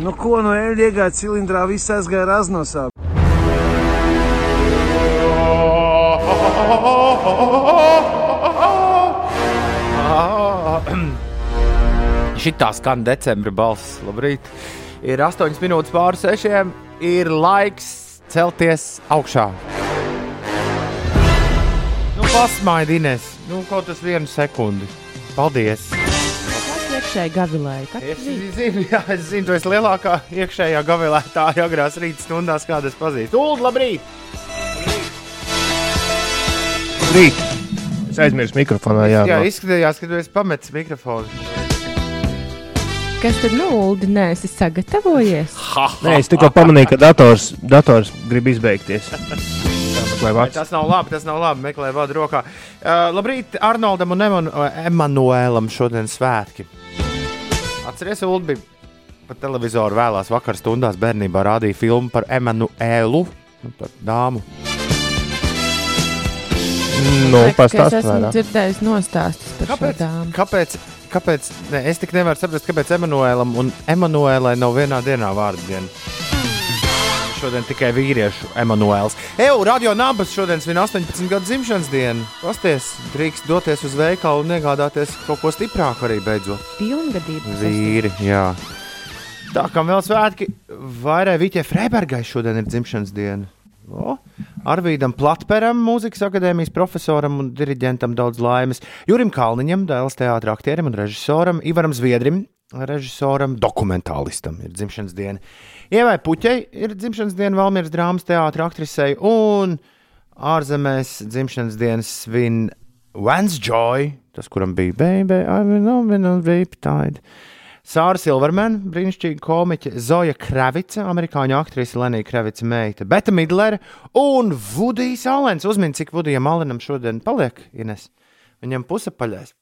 Nu, ko no eļļa iegāja cilindrā, viss aizgāja raznosā. Šitā skan decembra balss. Labrīt! Ir 8 minūtes pāri sešiem. Ir laiks celties augšā. Nu, pasmaidi, Ines. Nu, kaut tas vienu sekundi. Paldies! Iekšēji gavilēja? Es zinu, jā, es zinu, tu esi lielākā iekšējā gavilētāja agrās rīta stundās, kādas pazīstu. Ulu, labrīt! Rīt. Es aizmirsu mikrofonā. Jā, Jā, no- izskatījās, ka tu esi pametis mikrofonu. Kas tad nu, Ulu, nē, es esmu sagatavojies? Nē, es tikko pamanīju, ka dators, dators grib izbeigties. Tas nav labi, tas nav labi. Meklē vārdu rokā. Uh, labrīt, Arnoldam un Eman Emanuēlam šodien svētki. Atcerieties, Ulu bija pa televizoru vēlās vakar stundās bērnībā rādīja filmu par Emanuēlu, nu, par dāmu. Nu, pastāst Es esmu dzirdējis nostāstus par šo Kāpēc? dāmu. Kāpēc? kāpēc ne, es tik nevaru saprast, kāpēc Emanuēlam un Emanuēlai nav vienā dienā vārdu diena. Šodien tikai vīriešu Emanuēls. Eju, radio nabas šodien svin 18 gadu dzimšanas dienu. Pasties, drīkst doties uz veikalu un iegādāties kaut ko stiprāku arī beidzot. Pilngadība. Vīri, jā. Tā kā vēl svētki, vairāk Vīķē Freibergai šodien ir dzimšanas diena. O, Arvīdam Platperam, mūzikas akadēmijas profesoram un diriģentam daudz laimes. Jurim Kalniņam, dēls teātris, aktierim un režisoram, Ivaram Zviedrim, režisoram, dokumentālistam ir dzimšanas diena. Ievai Puķei ir dzimšanas diena Valmieras drāmas teātris, aktrisei un ārzemēs dzimšanas dienas svin Vans Joy, tas, kuram bija Baby, I'm in love with a riptide. Sāra Silvermana, brīnišķīga komiķe, Zoja Kravica, amerikāņu aktrise Lenija Kravica meita, Beta Midlere un Vudijs Alens. Uzmini, cik Vudijam Alenam šodien paliek, Ines. Viņam pusapaļais.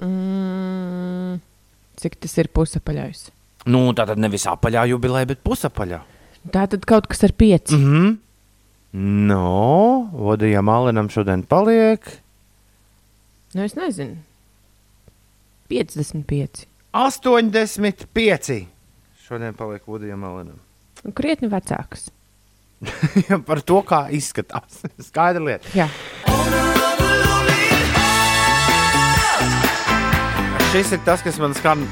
Mm, cik tas ir pusapaļais? Nu, tā tad nevis apaļā jubileja, bet pusapaļā. Tā tad kaut kas ar pieci. Mm no, Vudijam Alenam šodien paliek Nu, es nezinu. 55. 85. Šodien paliek Vudijam Alenam. Nu, Krietni vecāks. Par to, kā izskatās. Skaidra lieta. Jā. Šis ir tas, kas man skan.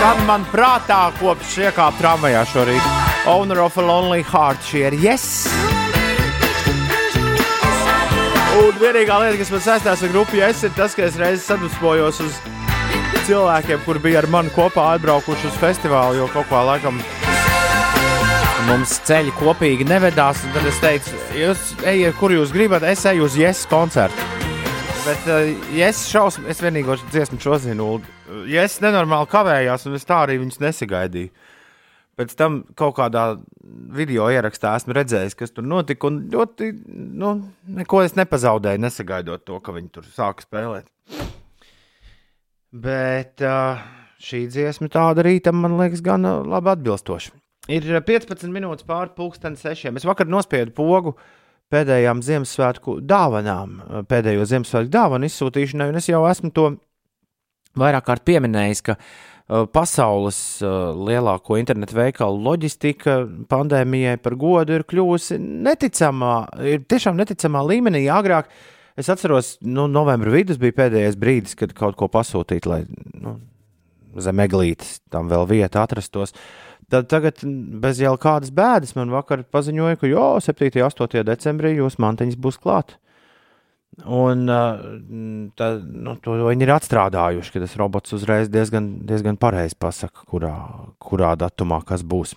Skan man prātā, kopš iekāpa tramvajā šorīt. Owner of a Lonely Heart, šie ir yes! Un vienīgā lieta, kas man saistās ar grupu yes, ir tas, ka es reizes sadusmojos uz cilvēkiem, kuri bija ar mani kopā atbraukuši uz festivālu, jo kaut kā laikam mums ceļi kopīgi nevedās. Tad es teicu, jūs ejiet, kur jūs gribat, es eju uz yes koncertu. Bet, uh, ja es šausmu, es vienīgo dziesmu šo zinu, ja es nenormāli kavējos, un es tā arī viņus nesagaidīju. Pēc tam kaut kādā video ierakstā esmu redzējis, kas tur notika, un ļoti, nu, neko es nepazaudēju, nesagaidot to, ka viņi tur sāka spēlēt. Bet uh, šī dziesma tāda rītam, man liekas, gan uh, labi atbilstoša. Ir uh, 15 minūtes pāri pusdienas sešiem. Es vakar nospiedu pogu pēdējām Ziemassvētku dāvanām, uh, pēdējo Ziemassvētku dāvanu izsūtīšanai, un es jau esmu to vairāk kārt pieminējis, ka uh, pasaules uh, lielāko internetu veikalu loģistika pandēmijai par godu ir kļuvusi neticamā, ir tiešām neticamā līmenī. Agrāk es atceros, nu, novembra vidus bija pēdējais brīdis, kad kaut ko pasūtīt, lai nu, zem eglītes tam vēl vieta atrastos. Tad tagad bez jau kādas bēdas man vakar paziņoja, ka jo 7. un 8. decembrī jūsu mantiņas būs klāt. Un tad, nu, to viņi ir atstrādājuši, ka tas robots uzreiz diezgan, diezgan pareizi pasaka, kurā, kurā datumā kas būs.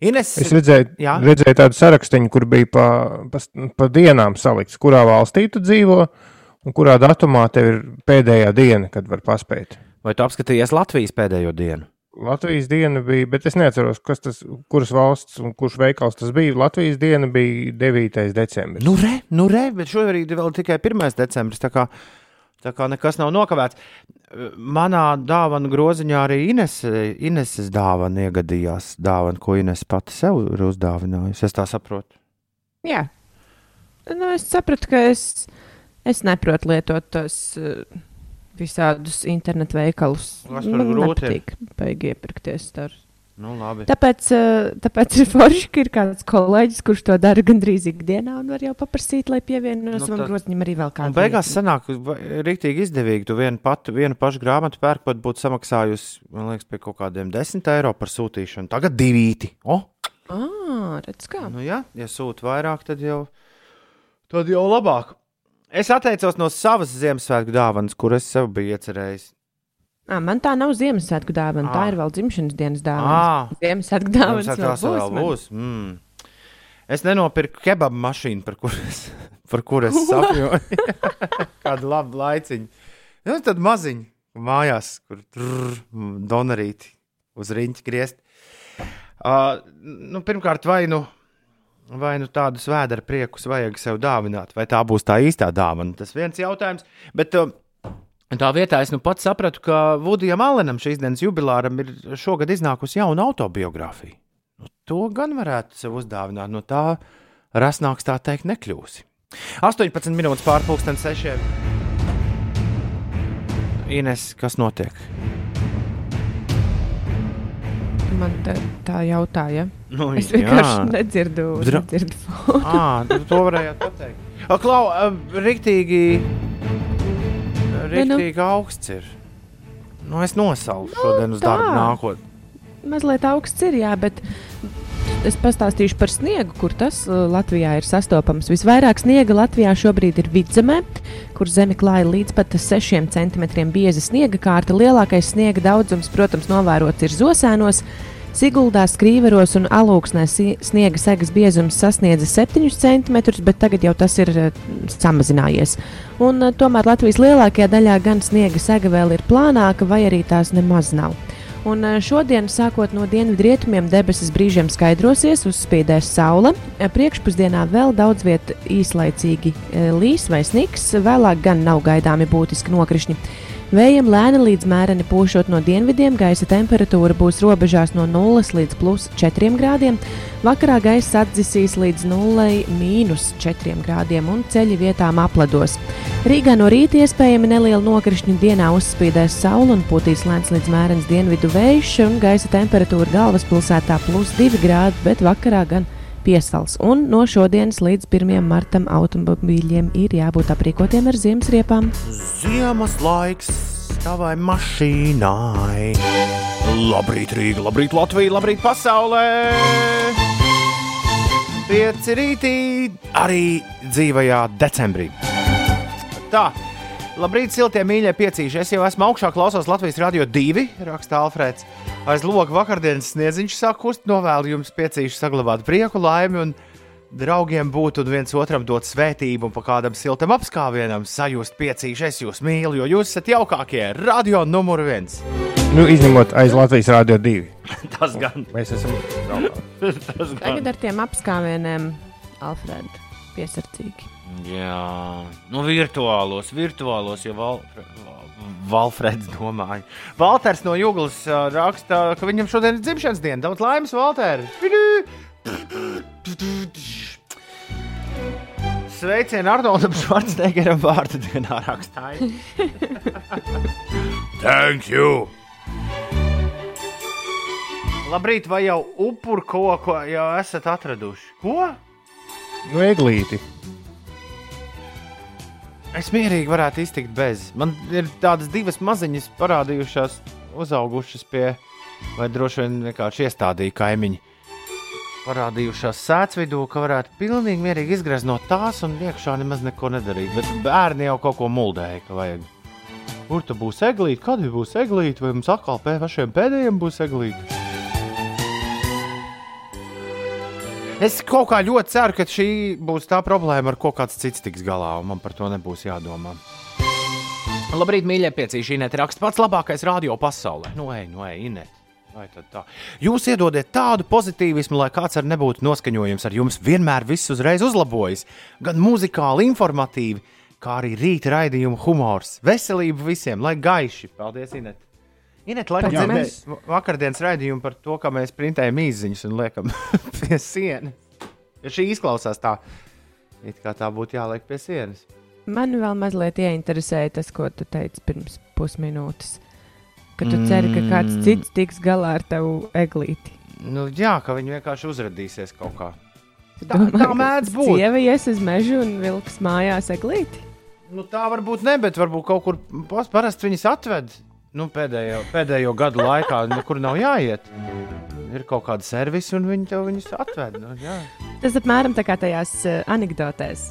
Ines, Es redzēju, Jā. redzēju tādu sarakstu, kur bija pa, pa, pa dienām salikts, kurā valstī tu dzīvo un kurā datumā tev ir pēdējā diena, kad var paspēt. vai tu apskatījies Latvijas pēdējo dienu? Latvijas diena bija, bet es neatceros, kas tas, kuras valsts un kurš veikals tas bija. Latvijas diena bija 9. decembris. Nu, re, nu, re, bet šobrīd ir vēl tikai 1. decembris. Tā kā, tā kā nekas nav nokavēts. Manā dāvana groziņā arī Ines, Ineses dāvana iegadījās. Dāvana, ko Ines pati sev ir uzdāvinājusi. Es tā saprotu. Jā. Nu, es sapratu, ka es, es neprotu lietot tos uh, visādus internetu veikalus. Tas par Man grūti nepatīk baigi iepirkties tur. Nu, labi. Tāpēc, eh, tāpēc ir forši, ka ir kāds kolēģis, kurš to dara gandrīz ikdienā, un var jau paprasīt, lai pievienotos Nu, nu, tad- groziņam arī vēl Un kādu. beigās sanāk, rīktīgi izdevīgi. Tu vienu, patu, vienu pašu grāmatu pērk, pat būtu samaksājusi, man liekas, pie kaut kādiem 10 eiro par sūtīšanu. Tagad divīti. O, Ah, redz kā. nu jā, ja sūta vairāk, tad jau, tad jau labāk. Es atteicos no savas Ziemassvētku dāvanas, kuras sev biju iecerējis. Ah, man tā nav Ziemassvētku dāvana, tā Ah. ir vēl dzimšanas dienas dāvana. Ziemassvētku dāvana Ziemassvētkos vēl būs. Mm. Es nenopirku kebabu mašīnu, par kuras par kur es sapņoju. Kādu labu laiciņu. Nu, tad maziņu mājās, kur tur donarīti uz riņķa griezt. Uh, nu, pirmkārt, vai nu, vai nu tādus vēdera priekus vajag sev dāvināt, vai tā būs tā īstā dāvana. Tas viens jautājums. Bet, uh, Tā vietā es nu pats sapratu, ka Vudijam Allenam šīs dienas jubilāram ir šogad iznākusi jauna autobiogrāfija. Nu, to gan varētu sev uzdāvināt, no tā rasnāks tā teikt nekļūsi. 18 minūtes pārpusdienas sešiem. Ines, kas notiek? Man tā, tā jautāja. Nu, Es vienkārši nedzirdu. Dra- nedzirdu. Ah, tu to varējāt pateikt. Klau, ā, riktīgi, nu. riktīgi augsts ir. Nu, es nosalu šodien uz tā. darbu nākotnē. Mazliet augsts ir, jā, bet es pastāstīšu par sniegu, kur tas Latvijā ir sastopams. Visvairāk sniega Latvijā šobrīd ir vidzemē, kur zeme klāja līdz pat 6 cm bieza sniega kārta. Lielākais sniega daudzums, protams, novērots ir Zosēnos. Siguldā, Skrīveros un Alūksnē sniega segas biezums sasniedza 7 cm, bet tagad jau tas ir eh, samazinājies. Un, eh, tomēr Latvijas lielākajā daļā gan sniega sega vēl ir plānāka, vai arī tās nemaz nav. Un eh, šodien, sākot no dienvidrietumiem, debesis brīžiem skaidrosies, uzspīdēs saule. Priekšpusdienā vēl daudz vietā īslaicīgi līs vai sniks, vēlāk gan nav gaidāmi būtiski nokrišņi. Vējiem lēni līdz mēreni pūšot no dienvidiem, gaisa temperatūra būs robežās no 0 līdz plus 4 grādiem. Vakarā gaisa atdzisīs līdz 0,4 grādiem un ceļi vietām apledos. Rīgā no rīta iespējami neliela nokrišņa dienā uzspīdēs saule un pūtīs lēns līdz mērens dienvidu vējš, un gaisa temperatūra galvaspilsētā plus 2 grādi, bet vakarā gan piesals. Un no šodienas līdz 1. martam automobīļiem ir jābūt aprīkotiem ar ziemas riepām. Ziemas laiks tavai mašīnai. Labrīt, Rīga, labrīt, Latvija, labrīt, pasaulē! Pieci rītī arī dzīvajā decembrī. Tā, labrīt, siltie mīļie piecīši. Es jau esmu augšā, klausos Latvijas radio divi, raksta Alfrēds. Aiz loga vakardienas sniedziņš sāk kust, novēlu jums piecīši saglabāt prieku, laimi un draugiem būt un viens otram dot svētību un pa kādam siltam apskāvienam sajust piecīši. Es jūs mīlu, jo jūs esat jaukākie. Radio numur viens. Nu, izņemot aiz Latvijas Rādio 2. Tas gan. Mēs esam draugā. Tas gan. Tagad ar tiem apskāvieniem, Alfred, piesardzīgi. Jā, nu, virtuālos, virtuālos, ja Val, Valfreds domāja. Valters no Jūglas ā, raksta, ka viņam šodien ir dzimšanas diena. Daudz laimes, Valter! Sveicienu Arnoldam Švarcnegeram vārdu dienā rakstāja. Thank you! Labrīt, vai jau upuru koku jau esat atraduši? Ko? Nu, eglīti. Es mierīgi varētu iztikt bez. Man ir tādas divas maziņas parādījušās, uzaugušas pie, vai droši vien vienkārši iestādīja kaimiņi. Parādījušās sēdz vidū, ka varētu pilnīgi mierīgi izgraznot tās un iekšā nemaz neko nedarīt. Bet bērni jau kaut ko muldēja, ka vajag. Kur tu būs eglīte? Kad būs eglīte? Vai mums atkal pēdējiem būs eglīte? Es kaut kā ļoti ceru, ka šī būs tā problēma, ar ko kāds cits tiks galā, un man par to nebūs jādomā. Labrīt, mīļie piecīši, Inês raksta pats labākais radio pasaulē. Nu, ej, nu, ej, tā? Jūs iedodiet tādu pozitīvismu, lai kāds ar nebūtu noskaņojums ar jums, vienmēr viss uzreiz uzlabojas. Gan muzikāli, informatīvi, kā arī rīta raidījuma humors. Veselību visiem, lai gaiši! Paldies, Inês! Inet, laikam, va- vakardienas raidījumu par to, kā mēs printējam īsiņus un liekam pie sienas. Ja šī izklausās tā, it kā tā būtu jāliek pie sienas. man vēl mazliet ieinteresēja tas, ko tu teici pirms pusminūtes. Ka tu mm. ceri, ka kāds Mm. cits tiks galā ar tavu eglīti. Nu, jā, ka viņi vienkārši uzrādīsies kaut kā. Tā- domā, tā mēdz būt. Sieva ies uz mežu un vilks mājās eglīti. Nu, tā varbūt ne, bet varbūt kaut kur parasti viņas atved. Nu, pēdējo, pēdējo gadu laikā nekur nav jāiet. Ir kaut kāda servisa, un viņi tev viņus atved. Nu, jā. Tas apmēram tā kā tajās uh, anekdotēs.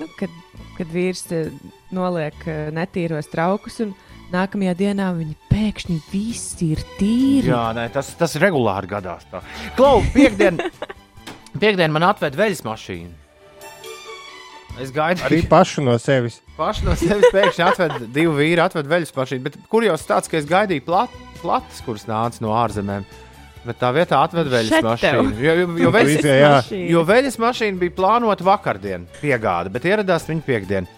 Nu, kad, kad vīrs uh, noliek uh, netīros traukus, un nākamajā dienā viņi pēkšņi visi ir tīri. Jā, nē, tas, tas regulāri gadās. Tā. Klau, piekdien, piekdien man atved veļas mašīnu. Es gaidu, Arī pašu no sevis. paši no sevis pēkšņi atved divu vīru, atved veļas mašīnu. Bet kur jau tāds, ka es gaidīju plat, platas, kuras nāca no ārzemēm. Bet tā vietā atved veļas Šet tev. mašīnu. Jo, jo, jo, Tu veļas, jā. Mašīna. jo veļas mašīna bija plānota vakardien, piegāda, bet ieradās viņa piekdien.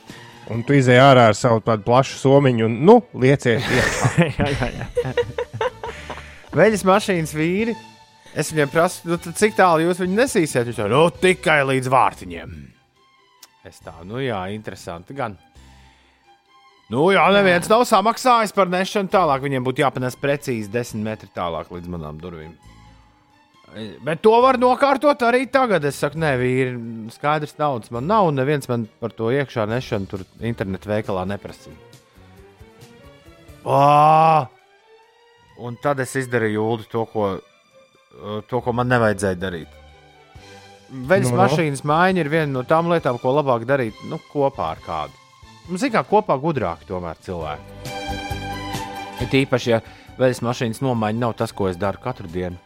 Un tu izēji ārā ar savu tādu plašu somiņu un, nu, lieciet, iet. jā, jā, jā. Veļas mašīnas vīri. Es viņiem prasu, nu, cik tālu jūs viņu nesīsiet. Viņš teica, nu, tikai līdz vārtiņiem. Es tā, nu, jā, interesanti. Gan. Nu, jā, neviens nav samaksājis par nešanu tālāk. Viņiem būtu jāpanes precīzi desmit metri tālāk līdz manām durvīm. Bet to var nokārtot arī tagad. Es saku, nē, vīri, skaidrs, naudas man nav, un neviens man par to iekšā nešanu tur internetu veikalā neprasīja. Ā! Un tad es izdarīju jūlu to, ko, to, ko man nevajadzēja darīt. Veļas Nu, no, no. mašīnas maiņa ir viena no tām lietām, ko labāk darīt nu, kopā ar kādu. Mums ir kā kopā gudrāk tomēr cilvēki. Ir īpaši, ja veļas mašīnas nomaiņa nav tas, ko es daru katru dienu.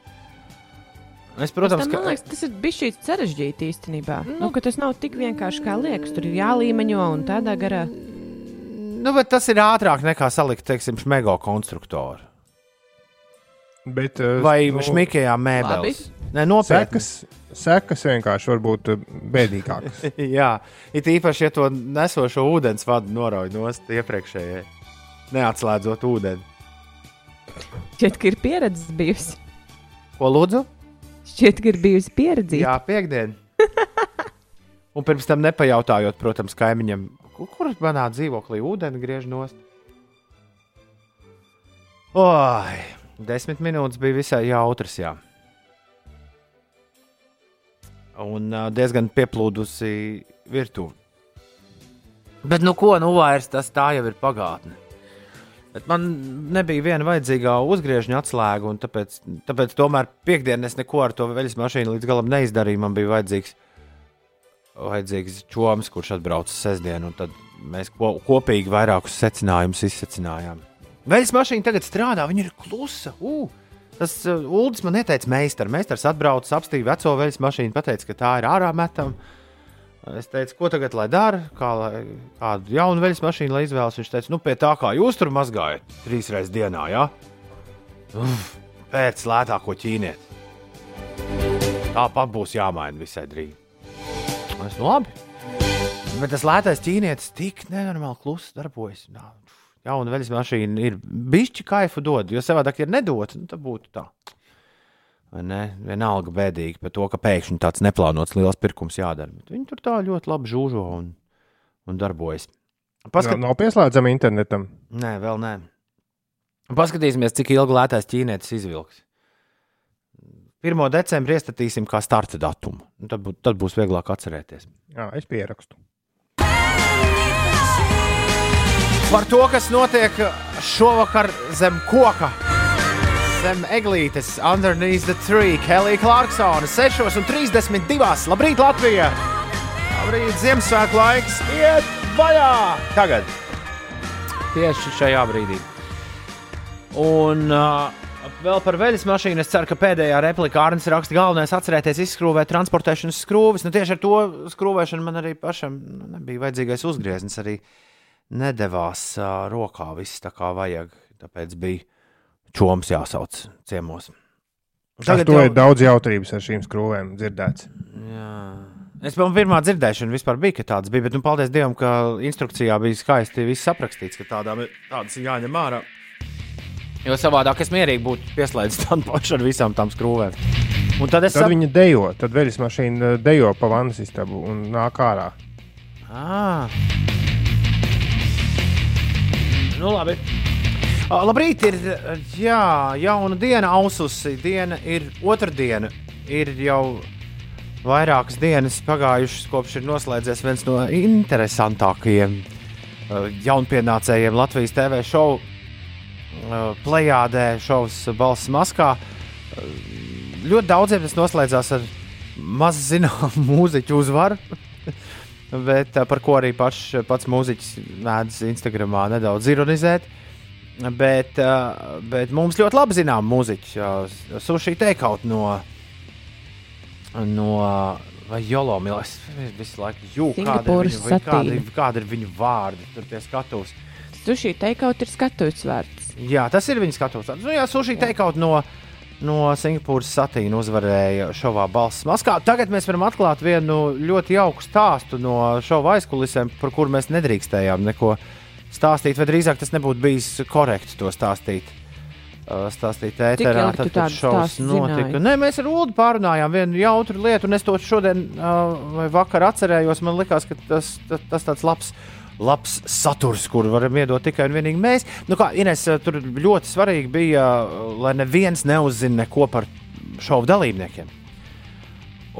Es, protams, Protams, man liekas, tas ir bijis šī sarežģīti īstenībā. Nu, nu, ka tas nav tik vienkārši kā liekas. Tur ir jālīmeņo un tādā garā. nu, bet tas ir ātrāk nekā salikt, teiksim, smego konstruktoru Bet, uh, vai nu, šmikajā mēbeles. Nē, nopietni. sekas, sekas vienkārši var būt uh, bēdīgākas. Jā, it īpaši, ja to nesošo ūdens vadu norauj nost iepriekšējai, neatslēdzot ūdeni. Šķiet, ka ir pieredze bijusi. Ko lūdzu? Šķiet, ka ir bijusi pieredze. Jā, piekdien. Un pirms tam nepajautājot, protams, kaimiņam, ku- kur manā dzīvoklī ūdeni griež nost. Oi, desmit minūtes bija visai jautras, jā. Un ā, diezgan pieplūdusi virtuve. Bet, nu, ko nu vairs tas tā jau ir pagātne. Bet man nebija viena vajadzīgā uzgriežņa atslēga, un tāpēc, tāpēc tomēr piekdienā es neko ar to veļas mašīnu līdz galam neizdarīju. Man bija vajadzīgs, vajadzīgs čoms, kurš atbrauca sestdien, un tad mēs ko, kopīgi vairākus secinājumus izsecinājām. Veļas mašīna tagad strādā, viņa ir klusa. Uh! Tas uh, Uldis man ieteica meistaru. Meistars atbrauca, apstīja veco veļas mašīnu, pateica, ka tā ir ārā metama. Es teicu, ko tagad lai dara, kā lai, kādu jaunu veļas mašīnu lai izvēlas. Viņš teica, nu, pie tā kā jūs tur mazgājat trīs reizes dienā, ja? Uf, pēc lētāko ķīnieti. Tāpat būs jāmaina visai drīz. Es nu labi. Bet tas lētais ķīnietis tik nenormāli klusi darbojas. Nā, Jauna veļas mašīna ir bišķi kaifu dod, jo savādāk ir nedot, nu, tad būtu tā. Vai ne? Vienalga bēdīgi par to, ka pēkšņi tāds neplānots liels pirkums jādara. Bet viņi tur tā ļoti labi žūžo un, un darbojas. Paskat... Paskat... Nav pieslēdzama internetam. Nē, vēl nē. Paskatīsimies, cik ilgi lētais ķīnietis izvilks. 1. decembrī iestatīsim kā starta datumu. Nu, Tad, bū, tad būs vieglāk atcerēties. Jā, es pierakstu. Par to, kas notiek šovakar zem koka, zem eglītes, underneath the tree, Kelija Clarksona, 6,32. Labrīt, Latvija! Labrīt, Ziemassvētku laiks! Iet vaļā! Tagad! Tieši šajā brīdī. Un uh, vēl par veļas mašīnu. Es ceru, ka pēdējā replikā Arnēs raksta galvenais atcerēties izskrūvēt transportēšanas skrūves. Nu, tieši ar to skrūvēšanu man arī pašam nu, nebija vajadzīgais uzgrieznis. Arī nedavās uh, rokā viss tā kā vajag. Tāpēc bija čoms jāsauc ciemos. Tagad to jau... ir daudz jautrības ar šīm skrūvēm dzirdēts. Jā. Es vēl pirmā dzirdēšana vispār bija, ka tāds bija, bet nu, paldies Dievam, ka instrukcijā bija skaisti viss aprakstīts, ka tādām, tādas ir jāņem ārā. Jo savādāk es mierīgi būtu pieslēdzis tādu pašu ar visām tām skrūvēm. Un tad es Tad sap- viņi dejo, tad veļas mašīna dejo pa vannas istabu un nāk ārā. Ah, Nu, labi. Uh, labrīt, ir jā, jauna diena, aususi diena, ir otrdiena. Ir jau vairākas dienas pagājušas, kopš ir noslēdzies viens no interesantākajiem uh, jaunpienācējiem Latvijas TV šovu. Uh, plējādē šovs balss maskā. Ļoti daudziem tas noslēdzās ar maz zināmu mūziķu uzvaru. Bet uh, par ko arī pats, pats mūziķis mēdz Instagramā nedaudz ironizēt. Bet, uh, bet mums ļoti labi zinām mūziķi. Uh, Sushi takeout no, no vai Jolomila. Es visu laiku jūtu, kāda, ir viņu- kāda, kāda ir viņu vārdi. Tur pie skatuves. Sushi teikaut ir skatuves vērts. Jā, tas ir viņa skatuves. vārds. Nu, jā, Sushi takeout no, no Singapūras satīna uzvarēja šovā balss maskā. Tagad mēs varam atklāt vienu ļoti jauku stāstu no šova aizkulisēm, par kuru mēs nedrīkstējām neko stāstīt, vai drīzāk tas nebūtu bijis korekti to stāstīt. Uh, Stāstīt ēterā, tad, tādu šovs notika. Nē, mēs ar Ulu pārunājām vienu jautru lietu, un es to šodien uh, vai vakar atcerējos. Man liekas, ka tas, tas, tas tāds labs, labs saturs, kuru varam iedot tikai un vienīgi mēs. Nu, kā Ines, uh, tur ļoti svarīgi bija, uh, lai neviens neuzzina neko par šovu dalībniekiem.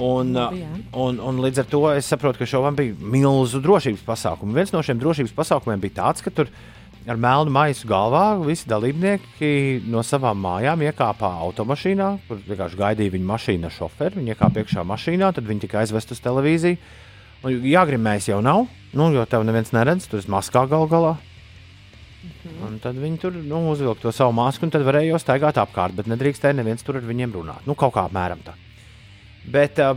Un, uh, Jā. un, un līdz ar to es saprotu, ka šovam bija milzu drošības pasākumu. Viens no šiem drošības pasākumiem bija tāds, ka tur ar melnu maisu galvā visi dalībnieki no savām mājām iekāpā automašīnā, kur vienkārši gaidīja viņa mašīna šoferi. Viņi iekāpa iekšā mašīnā, tad viņi tika aizvest uz televīziju. Un jāgrimējas jau nav, nu, jo tev neviens neredz, tur ir maskā gal galā. Un tad viņi tur nu, uzvilka to savu masku, un tad varēja jau staigāt apkārt, bet nedrīkstēja neviens tur ar viņiem runāt. Nu, kaut kā apmēram tā. Bet uh,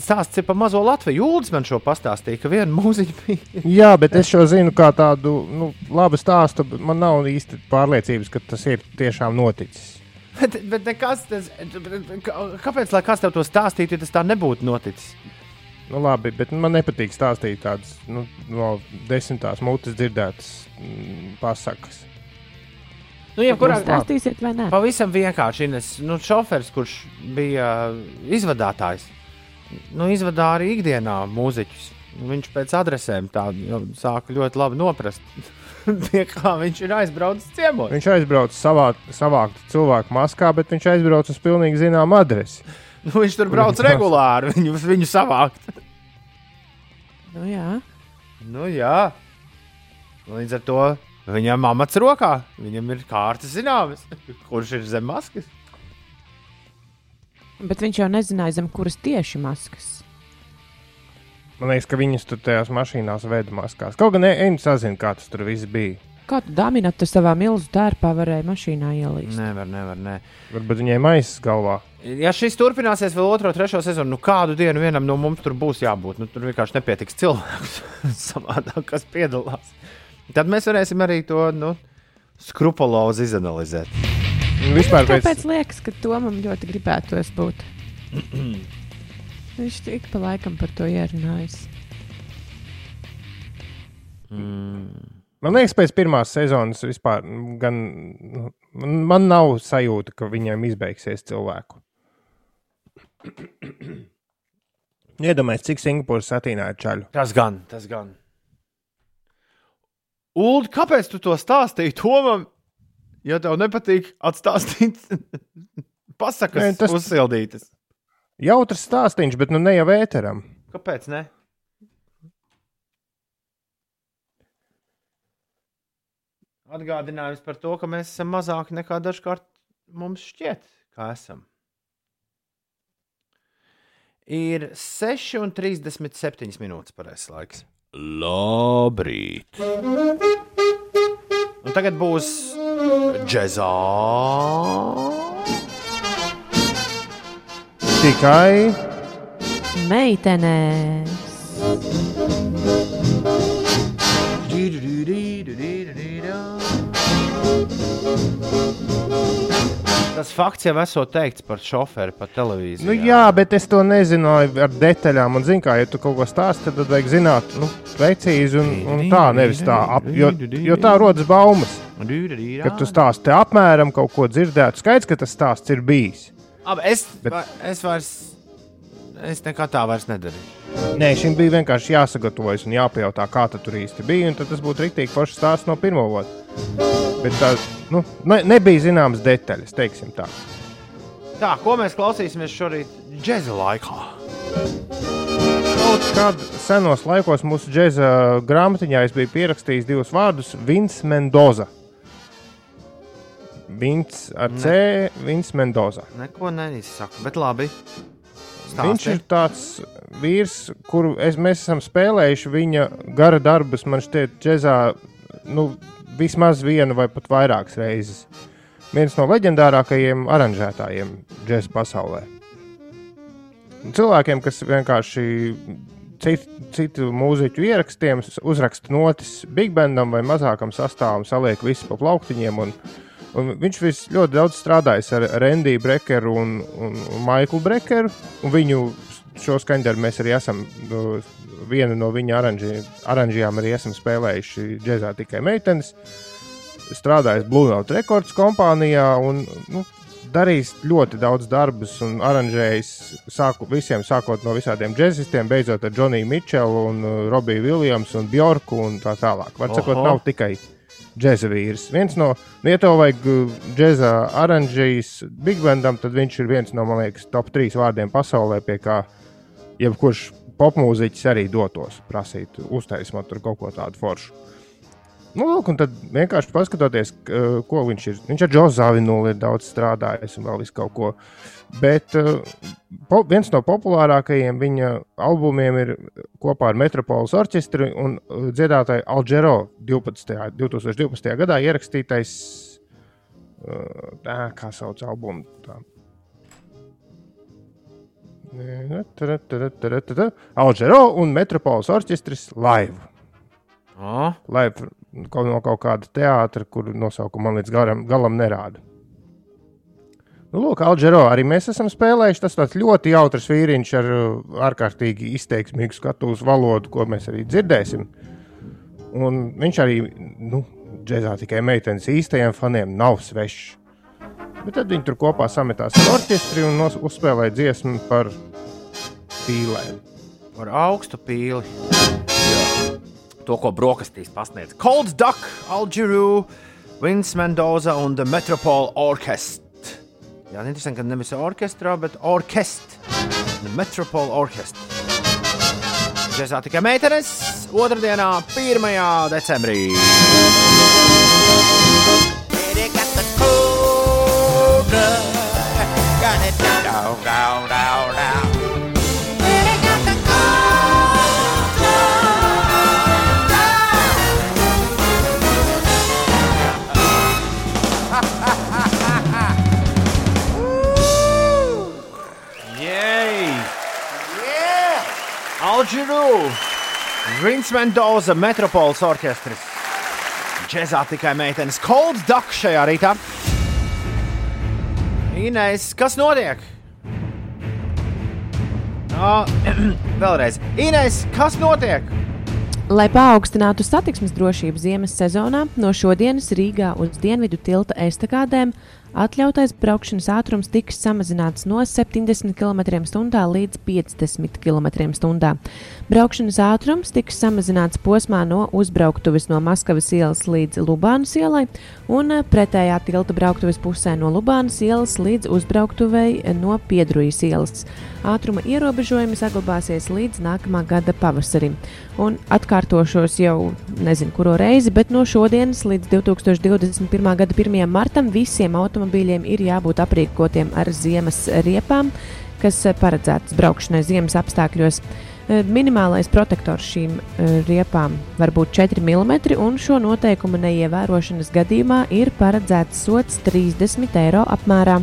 stāsts ir par mazo Latviju. Jūlis man šo pastāstīja, ka viena mūziķa bija. Jā, bet es šo zinu kā tādu nu, labu stāstu. Man nav īsti pārliecības, ka tas ir tiešām noticis. Bet, bet nekas, tas, kāpēc lai kāds tev to stāstītu, ja tas tā nebūtu noticis? Nu, labi, bet man nepatīk stāstīt tādas nu, no desmitās mutes dzirdētas mm, pasakas. Nu, jebkurā Jūs stāstīsiet, vai nē? Pavisam vienkārši. Ines, nu, šofers, kurš bija izvadātājs, nu, izvadā arī ikdienā mūziķus. Viņš pēc adresēm tā jau sāka ļoti labi noprast, pie kā viņš ir aizbraucis ciemos. Viņš aizbrauca savā, savākt cilvēku maskā, bet viņš aizbrauca uz pilnīgi zināmu adresi. Nu, viņš tur brauc regulāri, viņu, viņu savākt. Nu, jā. Nu, jā. Līdz ar to viņam amats rokā, viņam ir kārtas zināmas, kurš ir zem maskas. Bet viņš jau nezināja, zem kuras tieši maskas. Man liekas, ka viņas tur tajās mašīnās veda maskās. Kaut gan Eņģis sazina, kā tas tur viss bija. Kā tu daminat, tu savā milzu tērpā varēji mašīnā ielīst? Nevar, nevar, ne. Varbūt viņai maisas galvā. Ja šis turpināsies vēl otro, trešo sezonu, nu kādu dienu vienam no mums tur būs jābūt. Nu, tur vienkārši nepietiks cilvēku savādāk, kas piedalās. Tad mēs varēsim arī to nu, skrupulozi izanalizēt. Vispār pēc, Kāpēc liekas, ka Tomam ļoti gribētos būt? Viņš tik pa laikam par to ierunājis. man liekas, pēc pirmās sezonas vispār mm, gan, nu, man, man nav sajūta, ka viņiem izbeigsies cilvēku. Iedomājieties, cik Singapūras satīnā ir čaļu. Tas gan, tas gan. Ulu, kāpēc tu to stāstīji Tomam? Ja tev nepatīk atstāstīt pasakas, Nē, tas- tas... uzsildītas. Jautrs stāstīns, bet nu ne jau ēteram. Kāpēc ne? Atgādinājums par to, ka mēs esam mazāki nekā dažkārt mums šķiet, ka esam. Ir 6,37 minūtes pareizais laiks. Labrīt! Un tagad būs džeksa. Tikai Meitenēs! Tas fakts jau esot teikts par šoferi pa televīziju. Nu, jā, bet es to nezināju ar detaļām. Un, zin, kā, ja tu kaut ko stāsti, tad vajag zināt nu, precīzi un, un tā, nevis tā. Ap, jo, jo tā rodas baumas, ka tu stāsti apmēram kaut ko dzirdētu. Skaidrs, ka tas stāsts ir bijis. Ab, es, Bet- es vairs. Es nekā tā vairs nedaru. Nē, šim bija vienkārši jāsagatavojas un jāpajautā, kā tas tur īsti bija. un Tad tas būtu rīktīgi foršs stāsts no pirmā vārda. Bet tā nu, ne, nebija zināmas detaļas, teiksim tā. Tā, ko mēs klausīsimies šorīt džēza laikā? Kaut kad senos laikos mūsu džēza grāmatiņā es biju pierakstījis divus vārdus - Vins Mendoza. Vins ar C, Vins Mendoza. Neko neizsaku, bet labi. Stāsti. Viņš ir tāds vīrs, kuru es, mēs esam spēlējuši. Viņa gara darbus man šķiet, džēzā nu, vismaz vienu vai pat vairākas reizes. Viens no leģendārākajiem aranžētājiem džēza pasaulē. Cilvēkiem, kas vienkārši citu, citu mūziķu ierakstiem uzraksta notis Big Bandam vai mazākam sastāvam, saliek visu pa plauktiņiem. Un, un viņš vis ļoti daudz strādājis ar Rendiju Brekeru un, un Maiklu Brekeru. Un viņu šo skaņdarbu mēs arī esam, nu, vienu no viņa aranži, aranžijām arī esam spēlējuši džēzā tikai meitenes. Strādājis Blue Note Records kompānijā un nu, darījis ļoti daudz darbus un aranžējis sāku, visiem, sākot no visādiem džēzistiem, beidzot ar Džoniju Mičelu un uh, Robiju Viljamsu un Bjorku un tā tālāk. Var sakot, nav tikai džēza vīrs. Viens no, nu, ja tev vajag uh, džēza aranžijas Big Bandam, tad viņš ir viens no, man liekas, top 3 vārdiem pasaulē, pie kā jebkurš popmūziķis arī dotos prasīt, uztaisīt kaut ko tādu foršu. Nu, lūk, un tad vienkārši paskatoties, k- ko viņš ir. Viņš ar Džozu Zavinu ir daudz strādājis un vēl visu kaut ko. Bet uh, po, viens no populārākajiem viņa albumiem ir kopā ar Metropoles orķestri un uh, dziedātāju Alžēro 12. 2012. gadā ierakstītais. Tā, kā sauc albumu? Tā. Alžēro un Metropoles orķestris live. O, Live no kaut kāda teātra, kur nosaukumu man līdz garam, galam nerāda. Nu, lūk, Alžēro arī mēs esam spēlējuši. Tas tāds ļoti jautrs vīriņš ar uh, ārkārtīgi izteiksmīgu skatuves valodu, ko mēs arī dzirdēsim. Un viņš arī, nu, džēzā tikai meitenes īstajiem faniem nav svešs. Bet tad viņi tur kopā sametās ar orķestri un uzspēlēja dziesmu par pīlēm. ar augstu pīli. To, ko brokastīs pasniedz Cold Duck, Alģeru, Vince Mendoza un The Metropole Orchestra. Jā, interesanti, ka nevis orķestrā, bet orķestrā. The Metropole Orchestra. Džēzā tikai meitenes otrdienā, 1. decembrī. Yay! Alģeru! Vince Mendoza, Metropoles orķestris. Džezā tikai meitenes Cold Duck šajā rītā. Inês, kas notiek? Oh, vēlreiz. Inês, kas notiek? Lai paaugstinātu satiksmes drošību ziemas sezonā, no šodienas Rīgā uz dienvidu tilta estakādēm atļautais braukšanas ātrums tiks samazināts no 70 km/h līdz 50 km/h. Braukšanas ātrums tiks samazināts posmā no uzbrauktuves no Maskavas ielas līdz Lubānas ielai un eh, pretējā tilta brauktuves pusē no Lubānas ielas līdz uzbrauktuvei no Piedrujas ielas. Ātruma ierobežojumi saglabāsies līdz nākamā gada pavasarim. Un atkārtošos jau nezinu, kuro reizi, bet no šodienas līdz 2021. gada 1. martam visiem automobīļiem ir jābūt aprīkotiem ar ziemas riepām, kas eh, paredzētas braukšanai ziemas apstākļos. Eh, Minimālais protektors šīm eh, riepām var būt 4 mm, un šo noteikumu neievērošanas gadījumā ir paredzēts sots 30 eiro apmērā.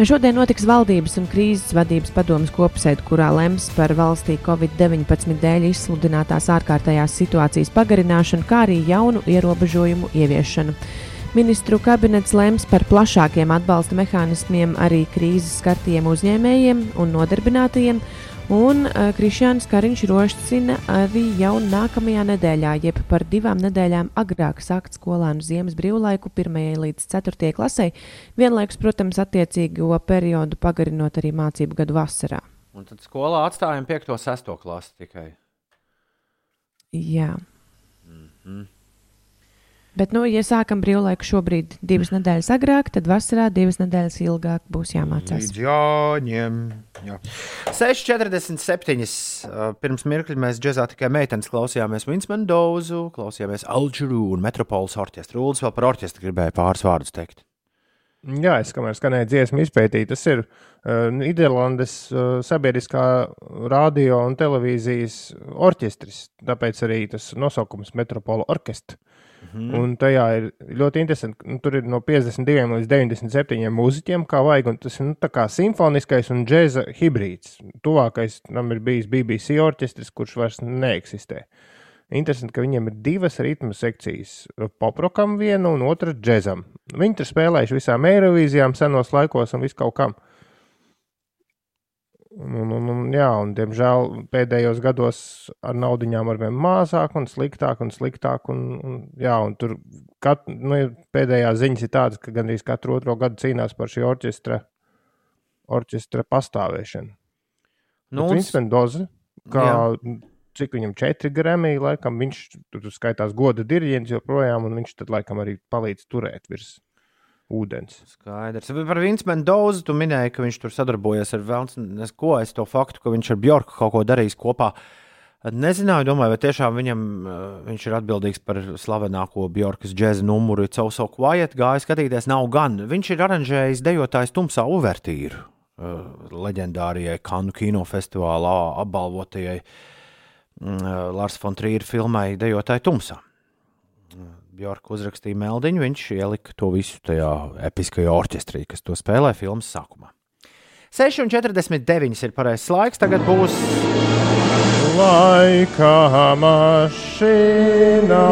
Šodien notiks valdības un krīzes vadības padomas kopsēde, kurā lems par valstī Covid-19 dēļ izsludinātās ārkārtējās situācijas pagarināšanu, kā arī jaunu ierobežojumu ieviešanu. Ministru kabinets lems par plašākiem atbalsta mehānismiem arī krīzes skartiem uzņēmējiem un nodarbinātajiem, un uh, Krišjāns Kariņš rosina arī jau nākamajā nedēļā, jeb par divām nedēļām agrāk sākt skolēnu ziemas brīvlaiku 1. līdz 4. klasē, vienlaikus, protams, attiecīgo periodu pagarinot arī mācību gadu vasarā. Un tad skolā atstājam 5. un 6. klasi tikai. Jā. Bet, nu, ja sākam brīvlaiku šobrīd divas nedēļas agrāk, tad vasarā divas nedēļas ilgāk būs jāmācās. Līdz jāņem. Jā. 6,47. Uh, pirms mirkļa mēs džekā tikai meitenes klausījāmies Vinsmanu Dozu, klausījāmies Alģeru un Metropoles orķestru. Rūlis vēl par orķestru gribēja pāris vārdus teikt. Jā, es kamēr skanēju dziesmu, izpētīju. Tas ir uh, Nīderlandes uh, sabiedriskā radio un televīzijas orķestris. Tāpēc arī tas nosaukums Metropola orķestra. Mm. Un tajā ir ļoti interesanti. Nu, tur ir no 52 līdz 97 mūziķiem, kā vajag. Tas ir nu, simfoniskais un džēza hibrīds. Tuvākais tam ir bijis BBC orķestris, kurš vairs neeksistē. Interesanti, ka viņiem ir divas ritmu sekcijas. Poprokam viena un otra džēzam. Viņi tur spēlējuši visām Eirovīzijām, senos laikos un viskaut kam. Un, un, un, jā, un, diemžēl pēdējos gados ar naudiņām ar vien mazāk un sliktāk un sliktāk. Un, un, jā, un tur kat, nu, pēdējā ziņas ir tādas, ka gandrīz katru otro gadu cīnās par šī orķestra, orķestra pastāvēšanu. Nu, Viņš ir dozi, kā jā. cik viņam četri gramīgi, laikam viņš tur skaitās goda diriģents joprojām, un viņš tad laikam arī palīdz turēt virs ūdens. Skaidrs. Par Vinsmanu Dozu tu minēji, ka viņš tur sadarbojas ar Vēlns. Ko es to faktu, ka viņš ar Bjorku kaut ko darījis kopā. Nezināju, domāju, vai tiešām viņam, uh, viņš ir atbildīgs par slavenāko Bjorkas džēza numuru. It's so quiet, gāja skatīties, nav gan. Viņš ir aranžējis dejotājs tumsā uvertīru uh, leģendārijai Kanu kinofestivālā apbalvotajai mm, uh, Lars von Trīra filmai Dejotāji tumsā. Bjorka uzrakstīja meldiņu, viņš ielika to visu tajā episkajā orķestrī, kas to spēlē filmas sākumā. 6,49 ir pareizais laiks. Tagad būs laika mašīna.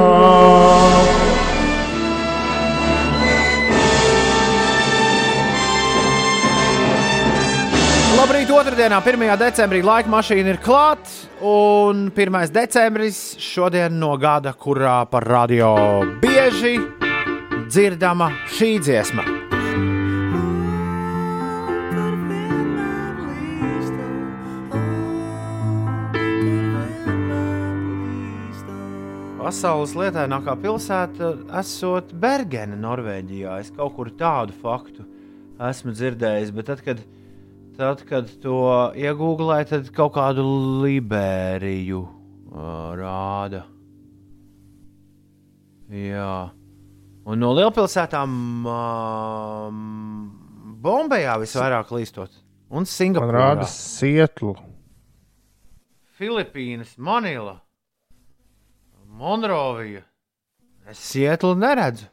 Otrdienā, 1. decembrī laika mašīna ir klāta. Un 1. decembris šodien no gada, kurā par radio bieži dzirdama šī dziesma. Pasaules lietainākā pilsēta esot Bergena, Norvēģijā. Es kaut kur tādu faktu esmu dzirdējis, bet tad, kad Tad, kad to iegūlē, tad kaut kādu Liberiju uh, rāda. Jā. Un no lielpilsētām um, Bombajā visvairāk līstot. Un Singapūrā. Man rāda Sietlu. Filipīnas, Manila, Monrovija. Es Sietlu neredzu.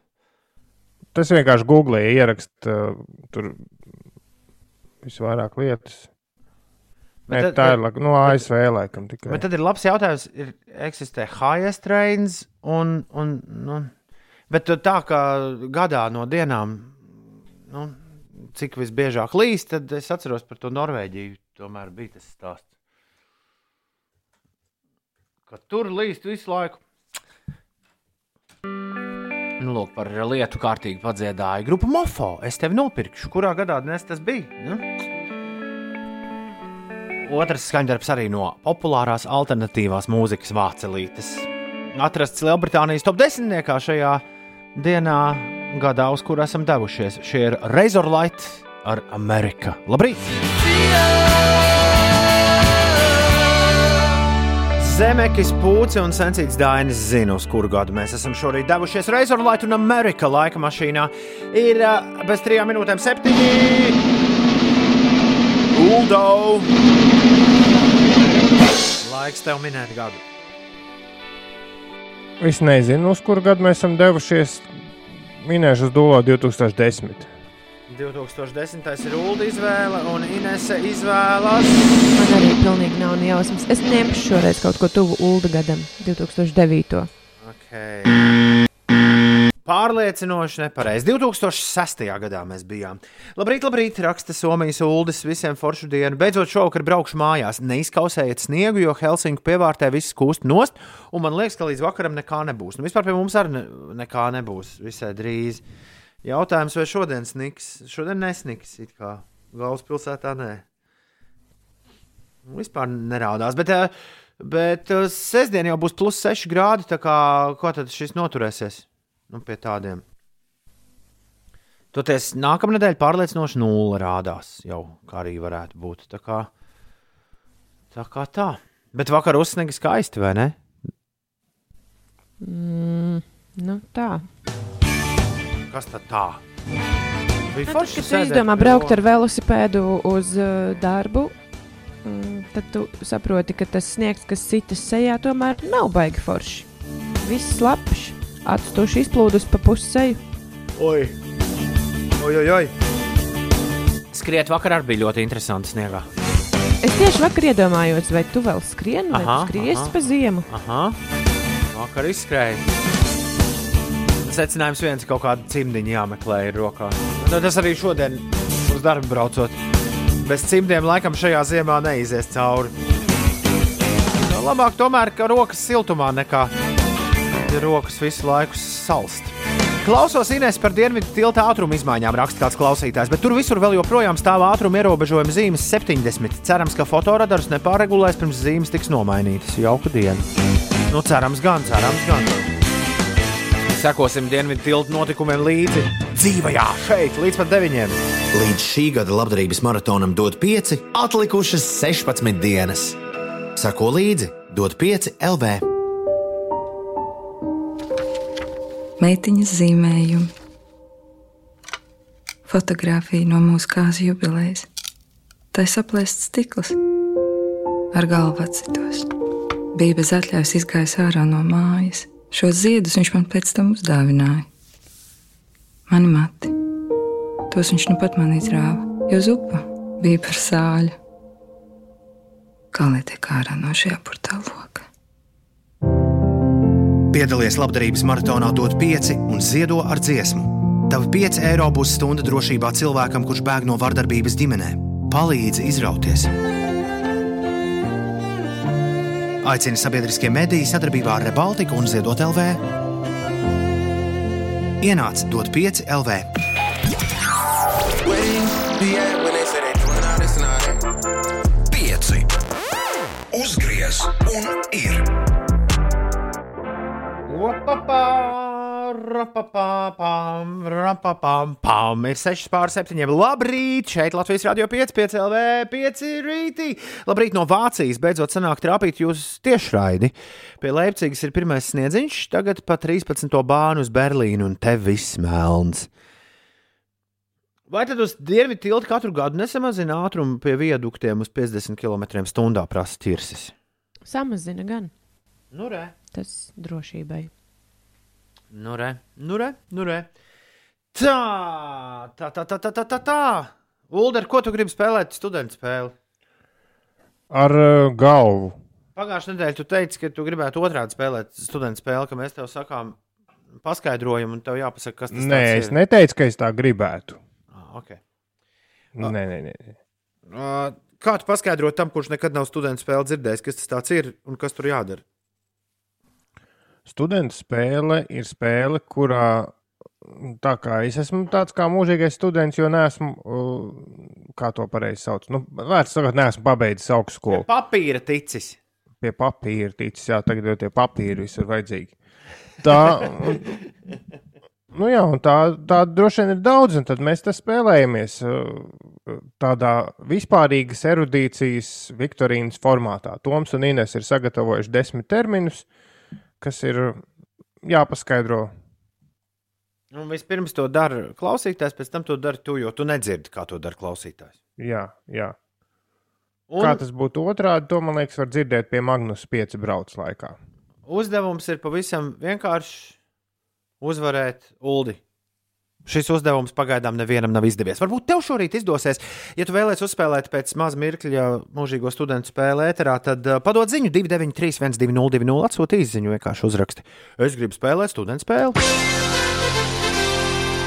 Tas vienkārši googlēja ierakst uh, tur visvairāk lietas. Bet Nē, tad, tā ir bet, no ASV laikam tikai. Bet tad ir labs jautājums, ir eksistē highest trains un, un nu, bet tā kā gadā no dienām, nu, cik visbiežāk līst, tad es atceros par to Norvēģiju, tomēr bija tas stāsts. Ka tur līst visu laiku. Nu, lūk, par lietu kārtīgi padziedāja grupa Mofo. Es tevi nopirkšu. Kurā gadā tas bija? Nu? Otrs skaņdarbs arī no populārās alternatīvās mūzikas vācelītes. Atrasts Lielbritānijas top 10. šajā dienā, gadā, uz kuru esam devušies. Šie ir Razorlight ar Ameriku. Labrīt! Yeah! Zemekis, Pūci un Sensīts Dainis zina, uz kuru gadu mēs esam šorīt devušies Razorlight un Amerika laika mašīnā. Ir bez trijām minūtēm septiņi. Uldo! Laiks tev minēt gadu. Es nezinu, uz kuru gadu mēs esam devušies. Minēšu uz Dolo 2010. 2010. ir ULDA izvēle, un Inese izvēlas. Man arī pilnīgi nav jausmas. Es ņemšu šoreiz kaut ko tuvu ULDA gadam, 2009. Okay. Pārliecinoši nepareizi. 2006. gadā mēs bijām. Labrīt, labrīt, raksta Somijas ULDis visiem foršu dienu. Beidzot, šovakar braukšu mājās. Neizkausējiet sniegu, jo Helsinku pievārtē viss kūst nost, un man liekas, ka līdz vakaram nekā nebūs. Nu, vispār pie mums arī ne, nekā nebūs visai drīz. Uh, Jautājums, vai šodien sniks? Šodien nesniks, it kā galvaspilsētā nē. Nu, vispār nerādās. Bet, eh, bet eh, sestdien jau būs plus 6 grādi. Kā, kā tad šis noturēsies? Nu, pie tādiem. Toties nākamā nedēļa pārliecinoši nulle rādās jau, kā arī varētu būt. Tā kā tā. Kā tā. Bet vakar uzsniega skaisti, vai ne? Mm, nu, tā. Kas tad tā? Bija Nu, tad, forši kad tu sēdēt izdomā braukt ar velosipēdu uz uh, darbu, mm, tad tu saproti, ka tas sniegs, kas sitas sejā, tomēr nav baigi forši. Viss slapjš, atstuši izplūdus pa pusceļu. Oi, oi, oi! oi. Skriet vakar arī bija ļoti interesanti sniegā. Es tieši vakar iedomājos, vai tu vēl skrieni, vai Aha, tu skries aha. pa ziemu. Aha, vakar izskrēja. Secinājums viens, kaut kāda cimdiņa jāmeklē ir rokā. Nu, tas arī šodien uz darbu braucot. Bez cimdiem laikam šajā ziemā neizies cauri. Nu, labāk tomēr, ka rokas siltumā nekā ja rokas visu laiku salst. Klausos Inês par dienvidu tilta ātruma izmaiņām, raksta kāds klausītājs, bet tur visur vēl joprojām stāv ātruma ierobežojuma zīmes 70. Cerams, ka fotoradars nepārregulēs pirms zīmes tiks nomainītas. Jauka diena! Nu, cerams, gan, cerams, gan. Sekosim dienvidu tilta notikumiem līdzi dzīvajā, šeit, līdz pat deviņiem. Līdz šī gada labdarības maratonam dod 5, atlikušas 16 dienas. Sako līdzi, dod 5 LV. meitiņas zīmējumi, fotografija no mūsu kāzu jubilejas. Tā ir saplēsts stikls ar galvu atsitos. Bija bez atļaujas izgājis ārā no mājas. Šos ziedus viņš man pēc tam uzdāvināja. Mani mati. Tos viņš nu pat man izrāva, jo zupa bija par sāļu. Kā lai tiek ārā no šī apurtā loka? Piedalies labdarības maratonā, dod 5 un ziedo ar dziesmu. Tavi 5 eiro būs stunda drošībā cilvēkam, kurš bēg no vardarbības ģimenē. Palīdzi izrauties! Aicini sabiedriskie mediji sadarbībā ar Rebaltiku un Ziedot LV. Ienāc dot 5 LV. Pieci. Uzgriez un ir. Opapā, rapapām, rapapām, pām. Ir 6 pār 7. Labrīt! Šeit Latvijas Rādio 5, 5 LV, 5 rītī. Labrīt no Vācijas. Beidzot, sanāk trāpīt jūs tiešraidi. Pie Leipzigas ir pirmais sniedziņš, tagad pa 13. bānu uz Berlīnu un te viss melns. Vai tad uz dienvidu tiltu katru gadu nesamazina ātrumu pie viaduktiem uz 50 km/h prasa ķirsis? Samazina gan Nu, re. tas drošībai. Nu, re, nu, re, nu, re. Tā, tā, tā, tā, tā, tā, tā. tā. Ulder, ko tu gribi spēlēt studentu spēli? Ar uh, galvu. Pagājušajā nedēļā tu teici, ka tu gribētu otrādi spēlēt studentu spēli, ka mēs tev sakām paskaidrojumu, un tev jāpasaka, kas tas Nē, tāds es ir. neteicu, ka es tā gribētu. Ah, okay. Nē, nē, nē. uh, kā tu paskaidro tam, kurš nekad nav studentu spēli dzirdējis, kas tas tāds ir un kas tur jādara? Studentu spēle ir spēle, kurā tā kā es esmu tāds kā mūžīgais students, jo neesmu, uh, kā to pareizi sauc, nu, vērts sakot, neesmu pabeidzis augstskolu. Papīra ticis. Pie papīra ticis, jā, tagad jau tie papīri visur vajadzīgi. Tā, nu jā, un tā, tā droši vien ir daudz, un tad mēs te spēlējamies uh, tādā vispārīgas erudīcijas Viktorīnas formātā. Toms un Ines ir sagatavojuši desmit terminus, kas ir jāpaskaidro Un Nu, vispirms to dara klausītājs, pēc tam to dara tu, jo tu nedzirdi, kā to dara klausītājs. Jā, jā. Un... Kā tas būtu otrādi, to man liekas, var dzirdēt pie Magnus 5 brauc laikā. Uzdevums ir pavisam vienkāršs uzvarēt Uldi. Šis uzdevums pagaidām nevienam nav izdevies. Varbūt tev šorīt izdosies. Ja tu vēlēsies uzspēlēt pēc maza mirkļa mūžīgo studentu spēlē, ēterā, tad uh, padod ziņu 293, 1202, atsūti īsiņu, vienkārši uzraksti. Es gribu spēlēt studentu spēli.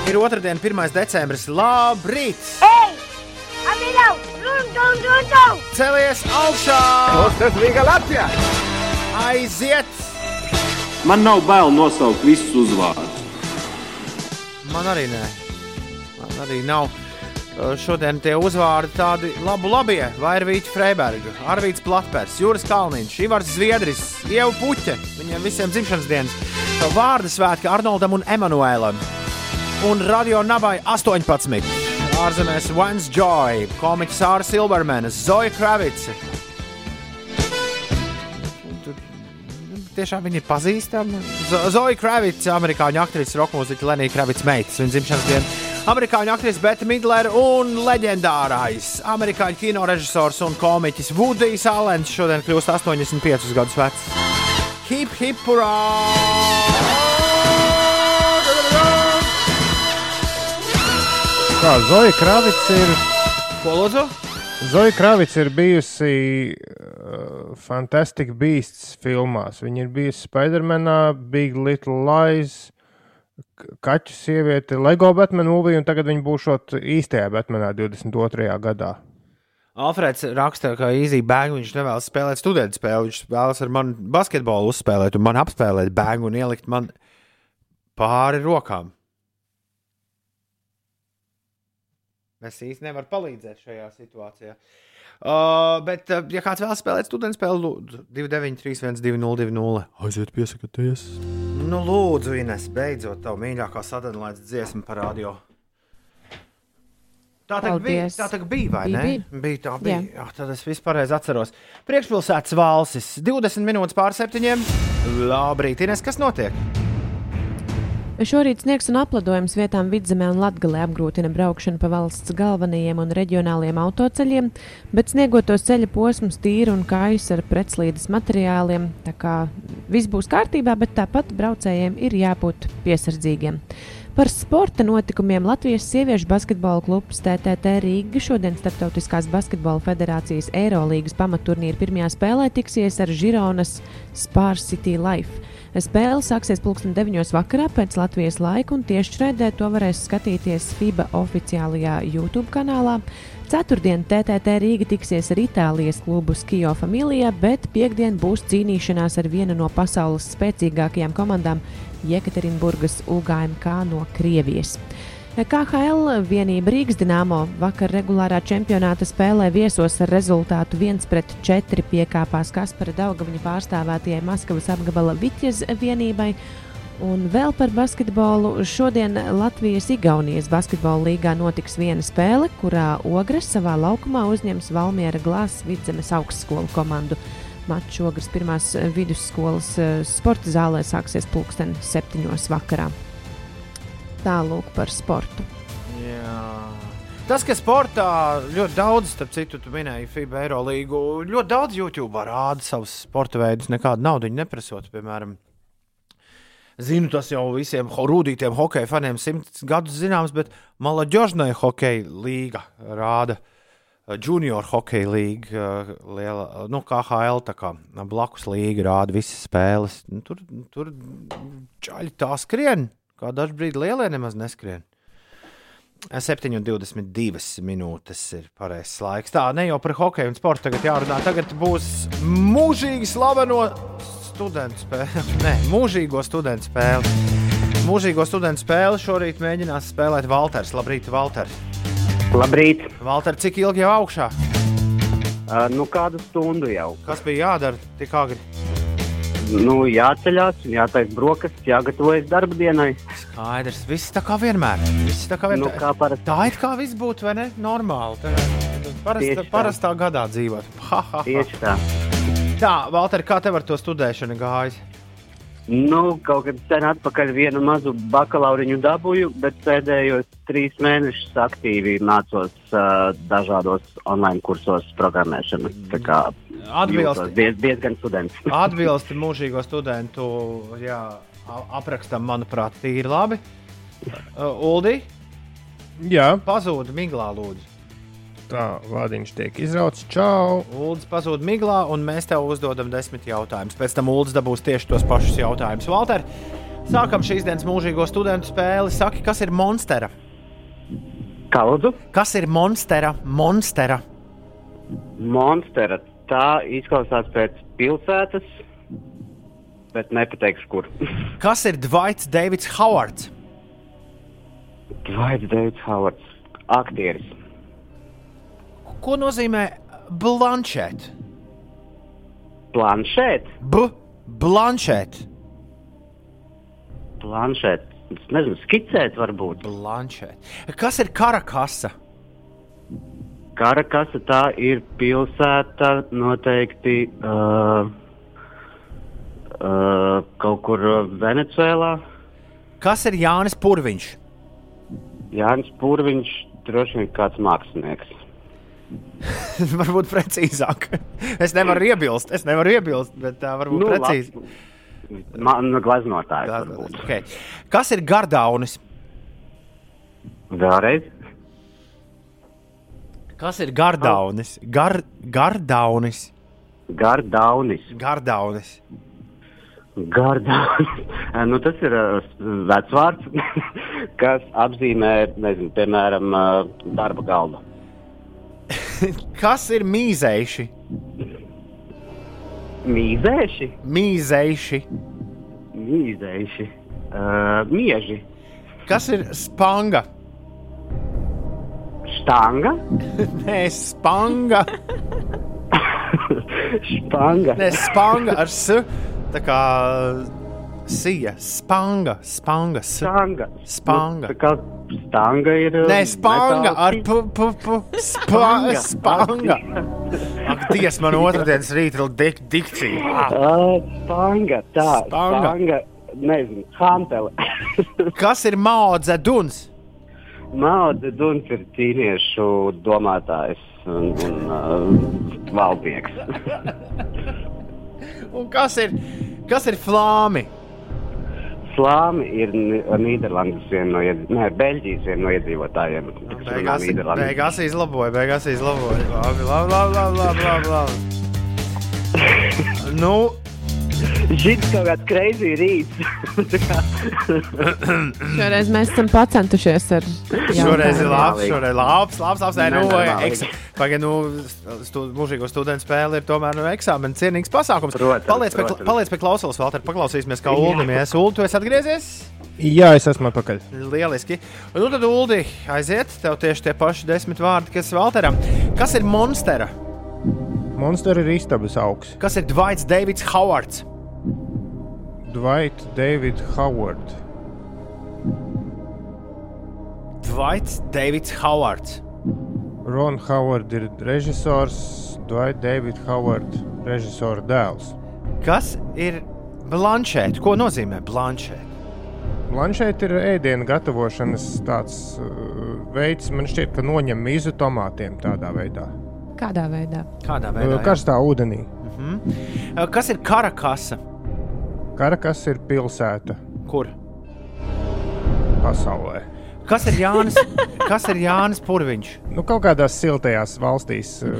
Ir otrdiena, 1. decembris. Labrīt! Ei! Amilau! Run, run, run, run! Celies augšā! Tas bija Latvijā! Aiziet! Man nav bail nosaukt visus uzvārdus. Man arī nē. Man arī nav. Uh, Šodien tie uzvārdi tādi labi, labie. Vairvīķa Freiberga, Arvīts Platpers, Jūras Kalniņš, Ivars Zviedris, Ieva Puķe. Viņiem visiem dzimšanas dienas. Vārdu svētki Arnoldam un Emanuēlam. Un Radio Nabai 18. Ārzemēs Vans Joy, komiķis Sāra Silvermana, Zoja Kravica. Tiešām viņi ir pazīstami. Zo- Zoja Kravica, amerikāņu aktrise, roka mūziķa Lenija Kravica meitas, viņa dzimšanas diena. Amerikāņu aktrise Beta Midlera un leģendārais amerikāņu kino režisors un komiķis Vudijs Alens šodien kļūst 85 gadus vecs. Hip, hip, hurrā! Kā Zoja Kravica ir? Ko lūdzu? Zoja Kravica ir bijusi uh, Fantastic Beasts filmās. Viņa ir bijusi Spidermanā, Big Little Lies, Kaķu sieviete, Lego Batman movie, un tagad viņa būšot īstajā Batmanā 22. gadā. Alfrēds raksta, ka īzī bēgu viņš nevēlas spēlēt studentu spēli. Viņš vēlas ar mani basketbolu uzspēlēt, un man apspēlēt bēgu un ielikt man pāri rokām. Es īsti nevaru palīdzēt šajā situācijā. Uh, bet, uh, ja kāds vēlas spēlēt studentu spēli, lūdzu, 293, 202, aiziet piesakāties. Nu, lūdzu, Ines, beidzot, tavu mīļākā sadalījuma dziesmu parādīja. Tā tā bija, tā tā bija, vai Bija, ne? bija. Bija tā, bija. Jā. Jā, tad es vispār atceros. Priekšpilsētas valsis 20 minūtes pār septiņiem. Labrīt, Ines, kas notiek? Šorīt sniegs un apledojums vietām vidzemē un latgalē apgrūtina braukšanu pa valsts galvenajiem un reģionāliem autoceļiem, bet sniegotos ceļa posms tīri un kājas ar pretslīdes materiāliem. Tā kā viss būs kārtībā, bet tāpat braucējiem ir jābūt piesardzīgiem. Par sporta notikumiem Latvijas sieviešu basketbola klubs TTT Rīga šodien Startautiskās basketbola federācijas Eirolīgas pamatturnīra pirmajā spēlē tiksies ar Žironas Spār City Life. Spēle sāksies pulksten 9. vakarā pēc Latvijas laika, un tieši raidē to varēs skatīties FIBA oficiālajā YouTube kanālā. Ceturtdien TTT Rīga tiksies ar Itālijas klubu Skijo Familijā, bet piekdien būs cīnīšanās ar vienu no pasaules spēcīgākajām komandām Jekaterinburgas UGMK no Krievijas. KHL vienība Rīgas Dienāmo vakar regulārā čempionāta spēlē viesos ar rezultātu 1-4 piekāpās Kaspara Daugaviņa pārstāvētajai Maskavas apgabala Vitjas vienībai. Un vēl par basketbolu. Šodien Latvijas-Igaunijas basketbola līgā notiks viena spēle, kurā Ogres savā laukumā uzņems Valmiera Glāzes vidzemes augstskolu komandu. Mačs Ogres pirmās vidusskolas eh, sporta zālē sāksies pulksten septiņos vakarā. Tālūk par sportu. Jā. Tas, ka sportā ļoti daudz, starp citu, tu minēji FIBA Eirolīgu, ļoti daudz YouTube rāda savus sporta veidus, nekādu naudu neprasot. Piemēram, zinu, tas jau visiem ho- rūtītiem hokeja faniem simts gadus zināms, bet Malaģožnai hokeja līga rāda. uh, Junior hokeja līga, uh, liela, nu, KHL, tā kā blakus līga rāda visas spēles. Nu, Tur, tur čaļi tā skrien, kā dažkārt lielie nemaz neskrien. 7,22 minūtes ir pareizais laiks. Tā ne jau par hokeju un sportu tagad jārunā. Tagad būs mūžīgi slaveno studentu spēle. Nē, mūžīgo studentu spēle. Mūžīgo studentu spēli šorīt mēģinās spēlēt Valters. Labrīt, Valter. Labrīt! Valter, cik ilgi jau augšā? Uh, nu, kādu stundu jau. Kas bija jādara tik agri? Nu, jāceļās, jātaisa brokastis, jāgatavojas darba dienai. Skaidrs, viss tā kā vienmēr. Tā kā Nu, vienmēr. kā parasti. Tā it kā viss būtu, vai ne? Normāli. Tā, parasta, parastā gadā dzīvot. Ha, ha, ha. Tieši tā. Tā, Valter, kā tev ar to studēšanu gājis? Nu, kaut kad sen atpakaļ vienu mazu bakalauriņu dabūju, bet pēdējos trīs mēnešus aktīvi mācos uh, dažādos online kursos programmēšanu. Tā kā Atbilst, diez, diezgan students. atbilst mūžīgo studentu jā, aprakstam, manuprāt, tīri labi. Uh, Uldi, Jā, pazūd miglā, lūdzu. Tā vārdiņš tiek izrauts. Čau! Uldis pazūd miglā, un mēs tev uzdodam desmit jautājumus. Pēc tam Uldis dabūs tieši tos pašus jautājumus. Valter, sākam šīs dienas mūžīgo studentu spēli. Saki, kas ir monstera? Kā lūdzu? Kas ir monstera? Monstera. Monstera. Tā izklausās pēc pilsētas, bet nepateikšu, kur. Kas ir Dvaits Davids Howards? Dvaits Deivids Howards. Aktieris. Ko nozīmē blanšēt? Planšēt. B. Blanšēt. Planšēt, es nezinu, skicēt varbūt. Planšēt. Kas ir karakasa? Karakasa tā ir pilsēta noteikti uh, uh, kaut kur Venecuēlā. Kas ir Jānis Purviņš? Jānis Purviņš droši vien kāds mākslinieks. varbūt precīzāk. es nevaru iebilst, es nevaru iebilst, bet tā varbūt Nu, precīzi. Man glaznotājs Glaznotais, varbūt. Okay. Kas ir gardaunis? Vēlreiz. Kas ir gardaunis? Gar, gardaunis. Gardaunis. Gardaunis. Gardaunis. nu, tas ir vecvārds, kas apzīmē, nezinu, piemēram, darba galdu. Kas ir mīzējuši? Mīzēši, Mīzējuši. mīzēši, uh, mieži, Kas ir spanga? štanga, Nē, spanga. španga. Nē, spanga ar s. Tā kā sija. Spanga. Spanga. S. Stanga. Spanga. Nu, kā stanga ir. Nē, spanga metāls ar p, p, p, spa, spanga. Ak, Dievs, man otrdienas rīta ir dik, dikcija. Ah. Uh, spanga, tā, Spanga. spanga, nezinu, hantele. Kas ir maudze duns? Mauda Duns ir ķīniešu domātājs un, un uh, valdnieks. Un kas ir, kas ir flāmi? Slāmi ir Nīderlandes viena no, iedz- ne, Beļģijas viena no iedzīvotājiem. kas runā Beigās, beigās izlaboja, beigās izlaboja. Labi, labi, labi, labi, labi, labi. Nu, Šis kaut kāds crazy rīts. Tā kā- Šoreiz mēs esam pacentušies ar Šoreiz ir jautājumu. labs, šoreiz ir labs, labs, labs. Nē, nu, Nenormāli. eks, pagaid, nu, stu, mūžīgo studentu spēle ir tomēr nu, eksāmena cienīgs pasākums. Protams, paliec, pie, protams. paliec pie klausulas, Valter, paklausīsimies, kā Uldimies. Ulu, tu esi atgriezies? Jā, es esmu atpakaļ. Lieliski. Nu, tad, Uldi, aiziet, tev tieši tie paši desmit vārdi, kas Valteram. Kas ir Monstera? Monster ir istabas augs. Kas ir Dvaits Davids Howards? Dwight David Howard. Dvaits Davids Howards. Ron Howard ir režisors, Dwight David Howard režisora dēls. Kas ir Blanšēta? Ko nozīmē Blanšēta? Planšēt ir ēdienu gatavošanas tāds uh, veids, man šķiet, ka noņem mizu tomātiem tādā veidā. Kādā veidā? Kādā Uh, veidā? jā? Karstā ūdenī. Uh, Kas ir Karakasa? Karakas ir pilsēta Kur? pasaulē. Kas ir Jānis, kas ir Jānis Purviņš? Nu, kaut kādās siltajās valstīs, uh,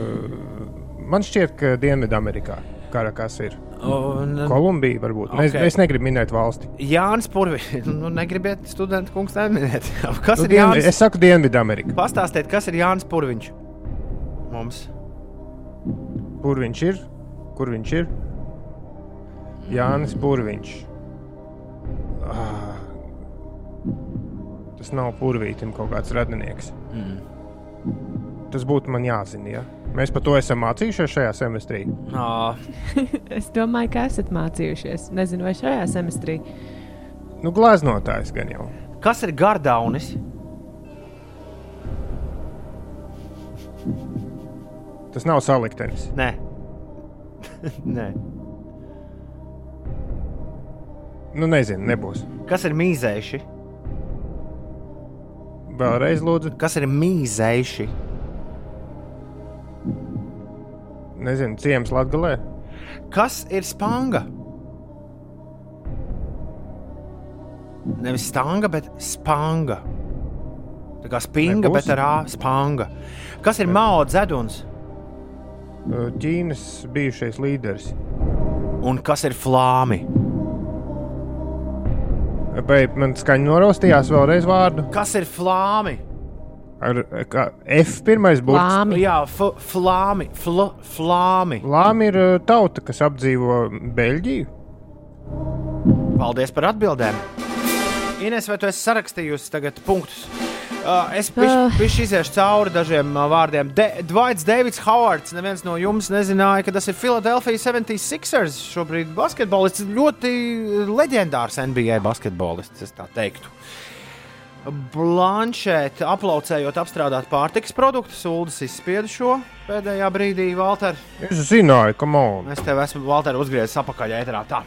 man šķiet, ka Dienvidamerikā Karakas ir. Un, Kolumbija varbūt. Okay. Es, es negribu minēt valsti. Jānis Purviņš. Nu, negribiet studentu kungs neminēt. Kas Nu, ir Dienvi, Jānis? es saku Dienvidamerika. Pastāstiet, kas ir Jānis Purviņš? Mums. Kur viņš ir? Kur viņš ir? Jānis Purviņš. Ah. Tas nav purvītam kaut kāds radinieks. Mm. Tas būtu man jāzina. Ja? Mēs par to esam mācījušies šajā semestrī. Ā, Es domāju, ka esat mācījušies. Nezinu, vai šajā semestrī. Nu, glaznotājs gan jau. Kas ir Gardaunis? Tas nav saliktenis. Nē. Nē. Nu, nezinu, nebūs. Kas ir mīzējuši? Vēlreiz lūdzu. Kas ir mīzējuši? Nezinu, ciems Latgalē. Kas ir spanga? Nevis stanga, bet spanga. Tā kā spinga, Nebūs. bet ar A spanga. Kas ir Mao dzeduns? Uh, Ķīnas bijušais līderis. Un kas ir flāmi? Vai man skaņa noraustījās vēlreiz vārdu? Kas ir flāmi? Ar kā, F pirmais burts. Lāmi. Jā, flāmi, fl flāmi. Lāma ir uh, tauta, kas apdzīvo Beļģiju. Paldies par atbildēm. Ines, vai tu esi sarakstījusi tagad punktus? Uh, es pišķi iziešu cauri dažiem uh, vārdiem. De Dvaits Davids Howards. Neviens no jums nezināja, ka tas ir Philadelphia 76ers. Šobrīd basketbolists ļoti leģendārs NBA basketbolists, es tā teiktu. Blanšēta aplaucējot apstrādāt pārtikas produktus, Ulas izspieda šo pēdējā brīdī, Valter. Es zināju, ka man. Es tev esmu, Valter, uzgriezis apakaļ ēterā. Tā.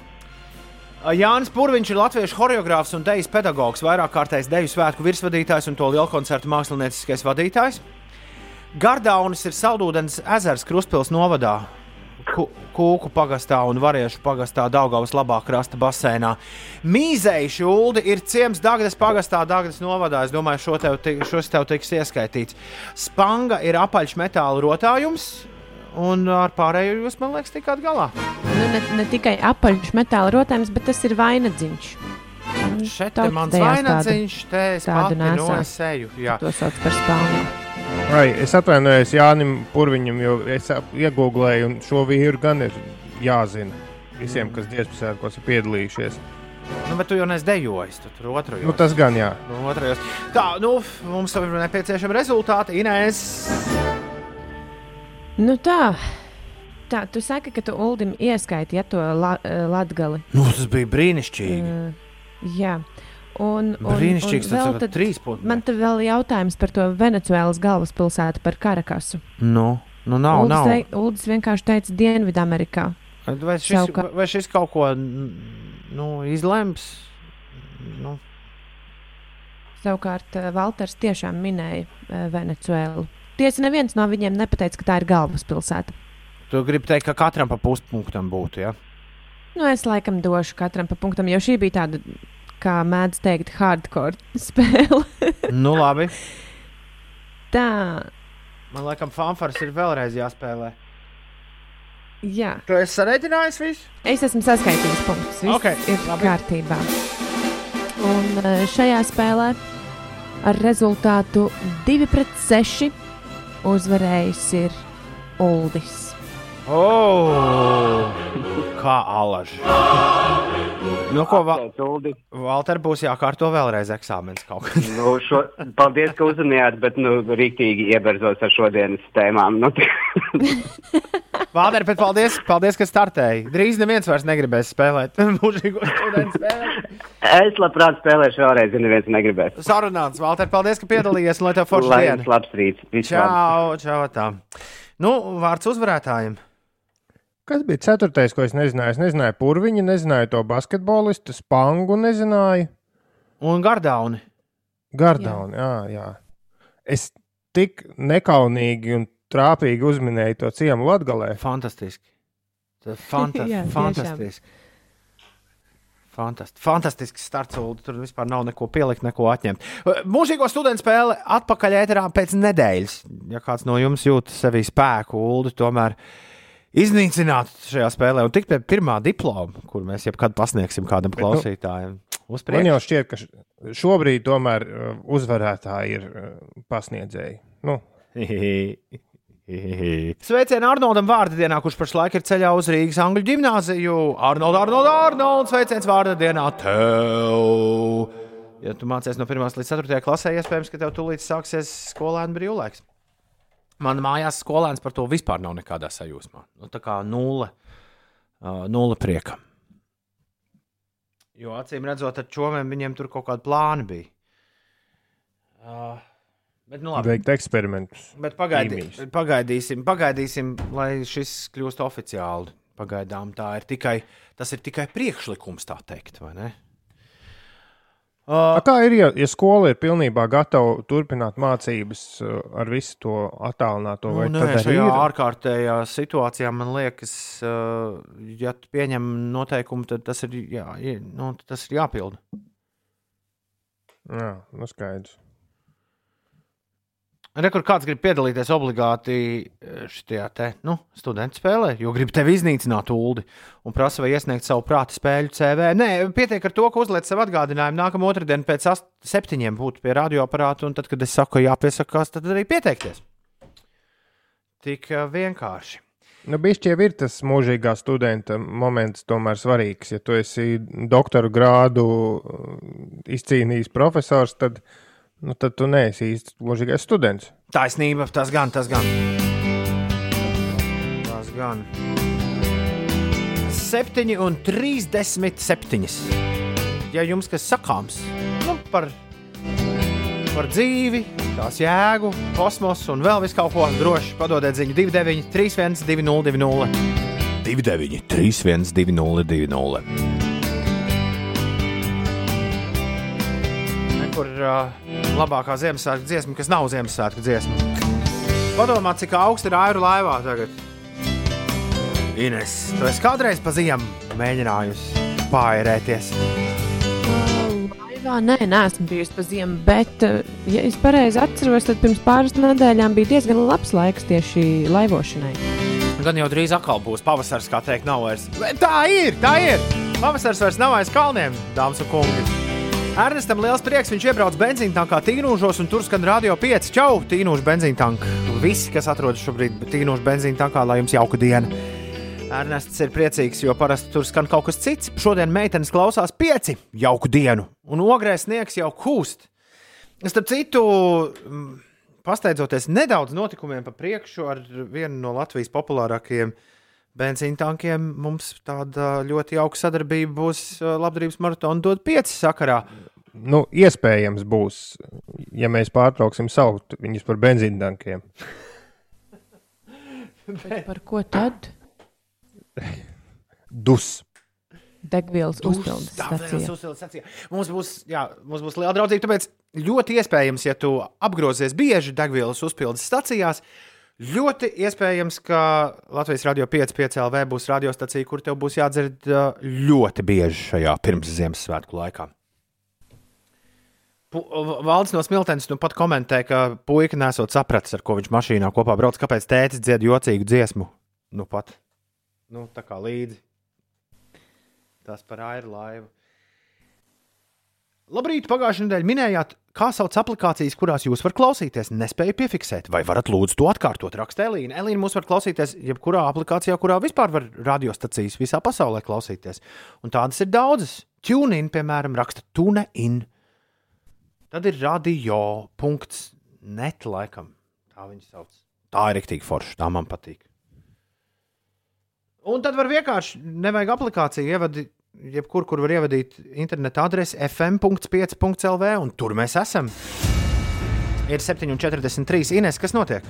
Jānis Pūraņš ir latviešu choreogrāfs un dejas pedagogs, vairāk kārtējs deju svētku virsvadītājs un to lielu koncertu mākslinieckais vadītājs. Gardaunis ir saldūdens ezers Kruspils novadā, Kūku pagastā un Variešu pagastā Daugavas labā krasta basēnā. Mīzēji šūdi ir ciems Dagdas pagastā, Dagdas novadā. Es domāju, šo tev, šos tev tiks ieskaitīts. Spanga ir apaļš metāla rotājums, un ar pārējo jūs, man liekas, tikāt galā. Nu, ne, ne tikai apaļš metāla rotājums, bet tas ir vainadziņš. Šeit ir mans vainadziņš, te es seju. Jā. To sauc par spāņu. Ai, es atvainojos Jānim Purviņam, jo es iegūlēju, un šo vīru gan ir jāzina visiem, kas dziesmu sērkos ir piedalījušies. Nu, bet tu jau neesi dejojis, tu tur otrajos. Nu, tas gan jā. Nu, otrajos. Tā, nu, mums ir nepieciešami rezultāti. Inēs. Nu tā. Tā, tu saki, ka tu Uldim ieskaiti ja, to la, latgali. Nu, tas bija brīnišķīgi. Uh, jā. Un, un, Brīnišķīgs, un vēl tad trīs punkti. Man te vēl jautājums par to Venecuēlas galvaspilsētu, par Karakasu. Nu, nu nav, Uldis, nav. Te, Uldis vienkārši teica Dienvidamerikā. Vai šis, Savuka... vai šis kaut ko nu, izlems? Nu. Savukārt Valters tiešām minēja Venecuēlu. Tiesa, neviens no viņiem nepateica, ka tā ir galvaspilsēta. Tu gribi teikt, ka katram pa puspunktam būtu, ja? Nu, es laikam došu katram pa punktam, jo šī bija tāda, kā mēdz teikt, hardcore spēle. nu, labi. Tā. Man liekas, fanfars ir vēlreiz jāspēlē. Jā. Tu esi sareiķinājis visu? Es esmu saskaitījis punktus. Viss okay, ir labi. kārtībā. Un šajā spēlē ar rezultātu 2 pret 6 uzvarējis ir Uldis. Oh, kā alaži. Nu, ko va Valter būs jākārto vēlreiz eksāmenis kaut kā. nu, šo, paldies, ka uzmanījāt, bet nu, rīktīgi ieberzos ar šodienas tēmām. Nu, Valter, bet paldies, paldies, ka startēji. Drīz neviens vairs negribēs spēlēt. Es labprāt spēlēšu vēlreiz, ja neviens negribēs. Sarunāts, Valter, paldies, ka piedalījies, lai tev forši Lai diena. labs rīts. Viss Čau, čau, tā. Nu, vārds uzvarētājiem. Kas bija ceturtais, ko es nezināju? Es nezināju purviņu, nezināju to basketbolistu, spangu nezināju. Un gardauni. Gardauni, jā, jā. Es tik nekaunīgi un trāpīgi uzminēju to ciemu Latgalē. Fantastiski. Tas fanta Jā, tiešām. fantastiski. Fantast fantastisks starts, un tur vispār nav neko pielikt, neko atņemt. Mūžīgo studentu spēle atpakaļ ēterā pēc nedēļas. Ja kāds no jums jūt sevī spēku, Ulu, tomēr iznīcināt šajā spēlē un tikt pie pirmā diploma, kur mēs jebkad pasniegsim kādam nu, klausītājam. Man jau šķiet, ka šobrīd tomēr uh, uzvarētāji ir uh, pasniedzēji. Nu, Sveicienu Arnoldam vārdu dienā, kurš pašlaik ir ceļā uz Rīgas Angļu gimnāziju. Arnold, Arnold, Arnold, sveiciens vārdu dienā tev! Ja tu mācies no 1 līdz 4 klasē, iespējams, ka tev tūlīt sāksies skolēnu brīvlaiks. Man mājās skolēns par to vispār nav nekādā sajūsmā. Nu, tā kā nulle, uh, nulle prieka. Jo acīm redzot, ar čomiem viņiem tur kaut kādi plāni bija. Uh, bet, nu, labi. veikt eksperimentus. Bet pagaidi, pagaidīsim, pagaidīsim, lai šis kļūst oficiāli. Pagaidām tā ir tikai, tas ir tikai priekšlikums, tā teikt, vai ne? Uh, A, Kā ir, ja, ja skola ir pilnībā gatava turpināt mācības uh, ar visu to attālināto? vai nu, nē, šajā ir? ārkārtējā situācijā man liekas, uh, ja pieņem noteikumu, tad tas ir, jā, jā, nu, tas ir jāpilda. Jā, nu skaidrs. Rekur kāds grib piedalīties obligāti šajā te, nu, studentu spēlē, jo grib tevi iznīcināt ūdeni un prasa, vai iesniegt savu prāta spēļu CV. Nē, pietiek ar to, ka uzliek sev atgādinājumu nākamā otrdiena pēc septiņiem būt pie radioaparāta, un tad, kad es saku, jāpiesakās, tad arī pieteikties. Tik ā, vienkārši. Nu, Bišķi jau ir tas mūžīgā studenta moments, tomēr svarīgs. Ja tu esi doktora grādu uh, izcīnījis profesors, tad nu, tad tu neesi īsti mūžīgais students. Taisnība, tas gan, tas gan. Tas gan. 7 un 37. Ja jums kas sakāms nu, par, par dzīvi, tās jēgu, kosmosu un vēl visu kaut ko droši, padodiet ziņu 29, 31, 20, 29, 31, 20, Nekur uh, labākā Ziemassvētku dziesma, kas nav Ziemassvētku dziesma. Padomā, cik augsts ir airu laivā tagad. Ines, tu esi kādreiz pa ziemu mēģinājusi pārērēties. Laivā, nē, neesmu bijusi pa ziemu, bet, eh, ja es pareizi atceros, tad pirms pāris nedēļām bija diezgan labs laiks tieši laivošanai. Gan jau drīz atkal būs pavasaris, kā teikt, nav vairs. Tā ir, tā ir! Pavasaris vairs nav aiz kalniem, dāmas un kungi. Ernestam liels prieks, viņš iebrauc benzīna tankā Tīnūžos un tur skan radio 5. Čau, Tīnūžu benzīna tanka. Visi, kas atrodas šobrīd Tīnūžu benzīna tankā, lai jums jauka diena. Ernests ir priecīgs, jo parasti tur skan kaut kas cits. Šodien meitenes klausās pieci jauku dienu, un ogrēs sniegs jau kūst. Starp citu, pasteidzoties nedaudz notikumiem pa priekšu ar vienu no Latvijas populārākajiem benzīna tankiem, mums tāda ļoti jauka sadarbība būs uh, labdarības maratona dod pieci sakarā. Nu, iespējams, būs, ja mēs pārtrauksim saukt viņus par benzīna tankiem. Bet par ko tad? Dus. Degvielas uzpildes stacija. Mums būs, jā, mums būs liela draudzība. Tāpēc ļoti iespējams, ja tu apgrozies bieži degvielas uzpildes stacijās, ļoti iespējams, ka Latvijas radio 5, 5 LV būs radiostacija, kur tev būs jādzird ā, ļoti bieži šajā pirms Ziemassvētku laikā. Pu- Valdis no Smiltenes nu pat komentē, ka puika nesot sapratis, ar ko viņš mašīnā kopā brauc, kāpēc tētis dzied jocīgu dziesmu. Nu pat, nu tā kā līdzi. Tas par airu laivu. Labrīt, pagājušajā nedēļā minējāt, kā sauc aplikācijas, kurās jūs varat klausīties. Nespēju piefiksēt, vai varat lūdzu to atkārtot. Raksta Elīna. Elīna mūs var klausīties jebkurā aplikācijā, kurā vispār var radiostacijas visā pasaulē klausīties. Un tādas ir daudzas. TuneIn, piemēram, raksta TuneIn. Tad ir radio.net, laikam. Tā viņi sauc. Tā ir rīktīgi forša. Tā man patīk. Un tad var vienkārši, nevajag aplikāciju ievadīt, jebkur, kur var ievadīt interneta adresi fm.5.lv, un tur mēs esam. Ir 7,43. Ines, kas notiek?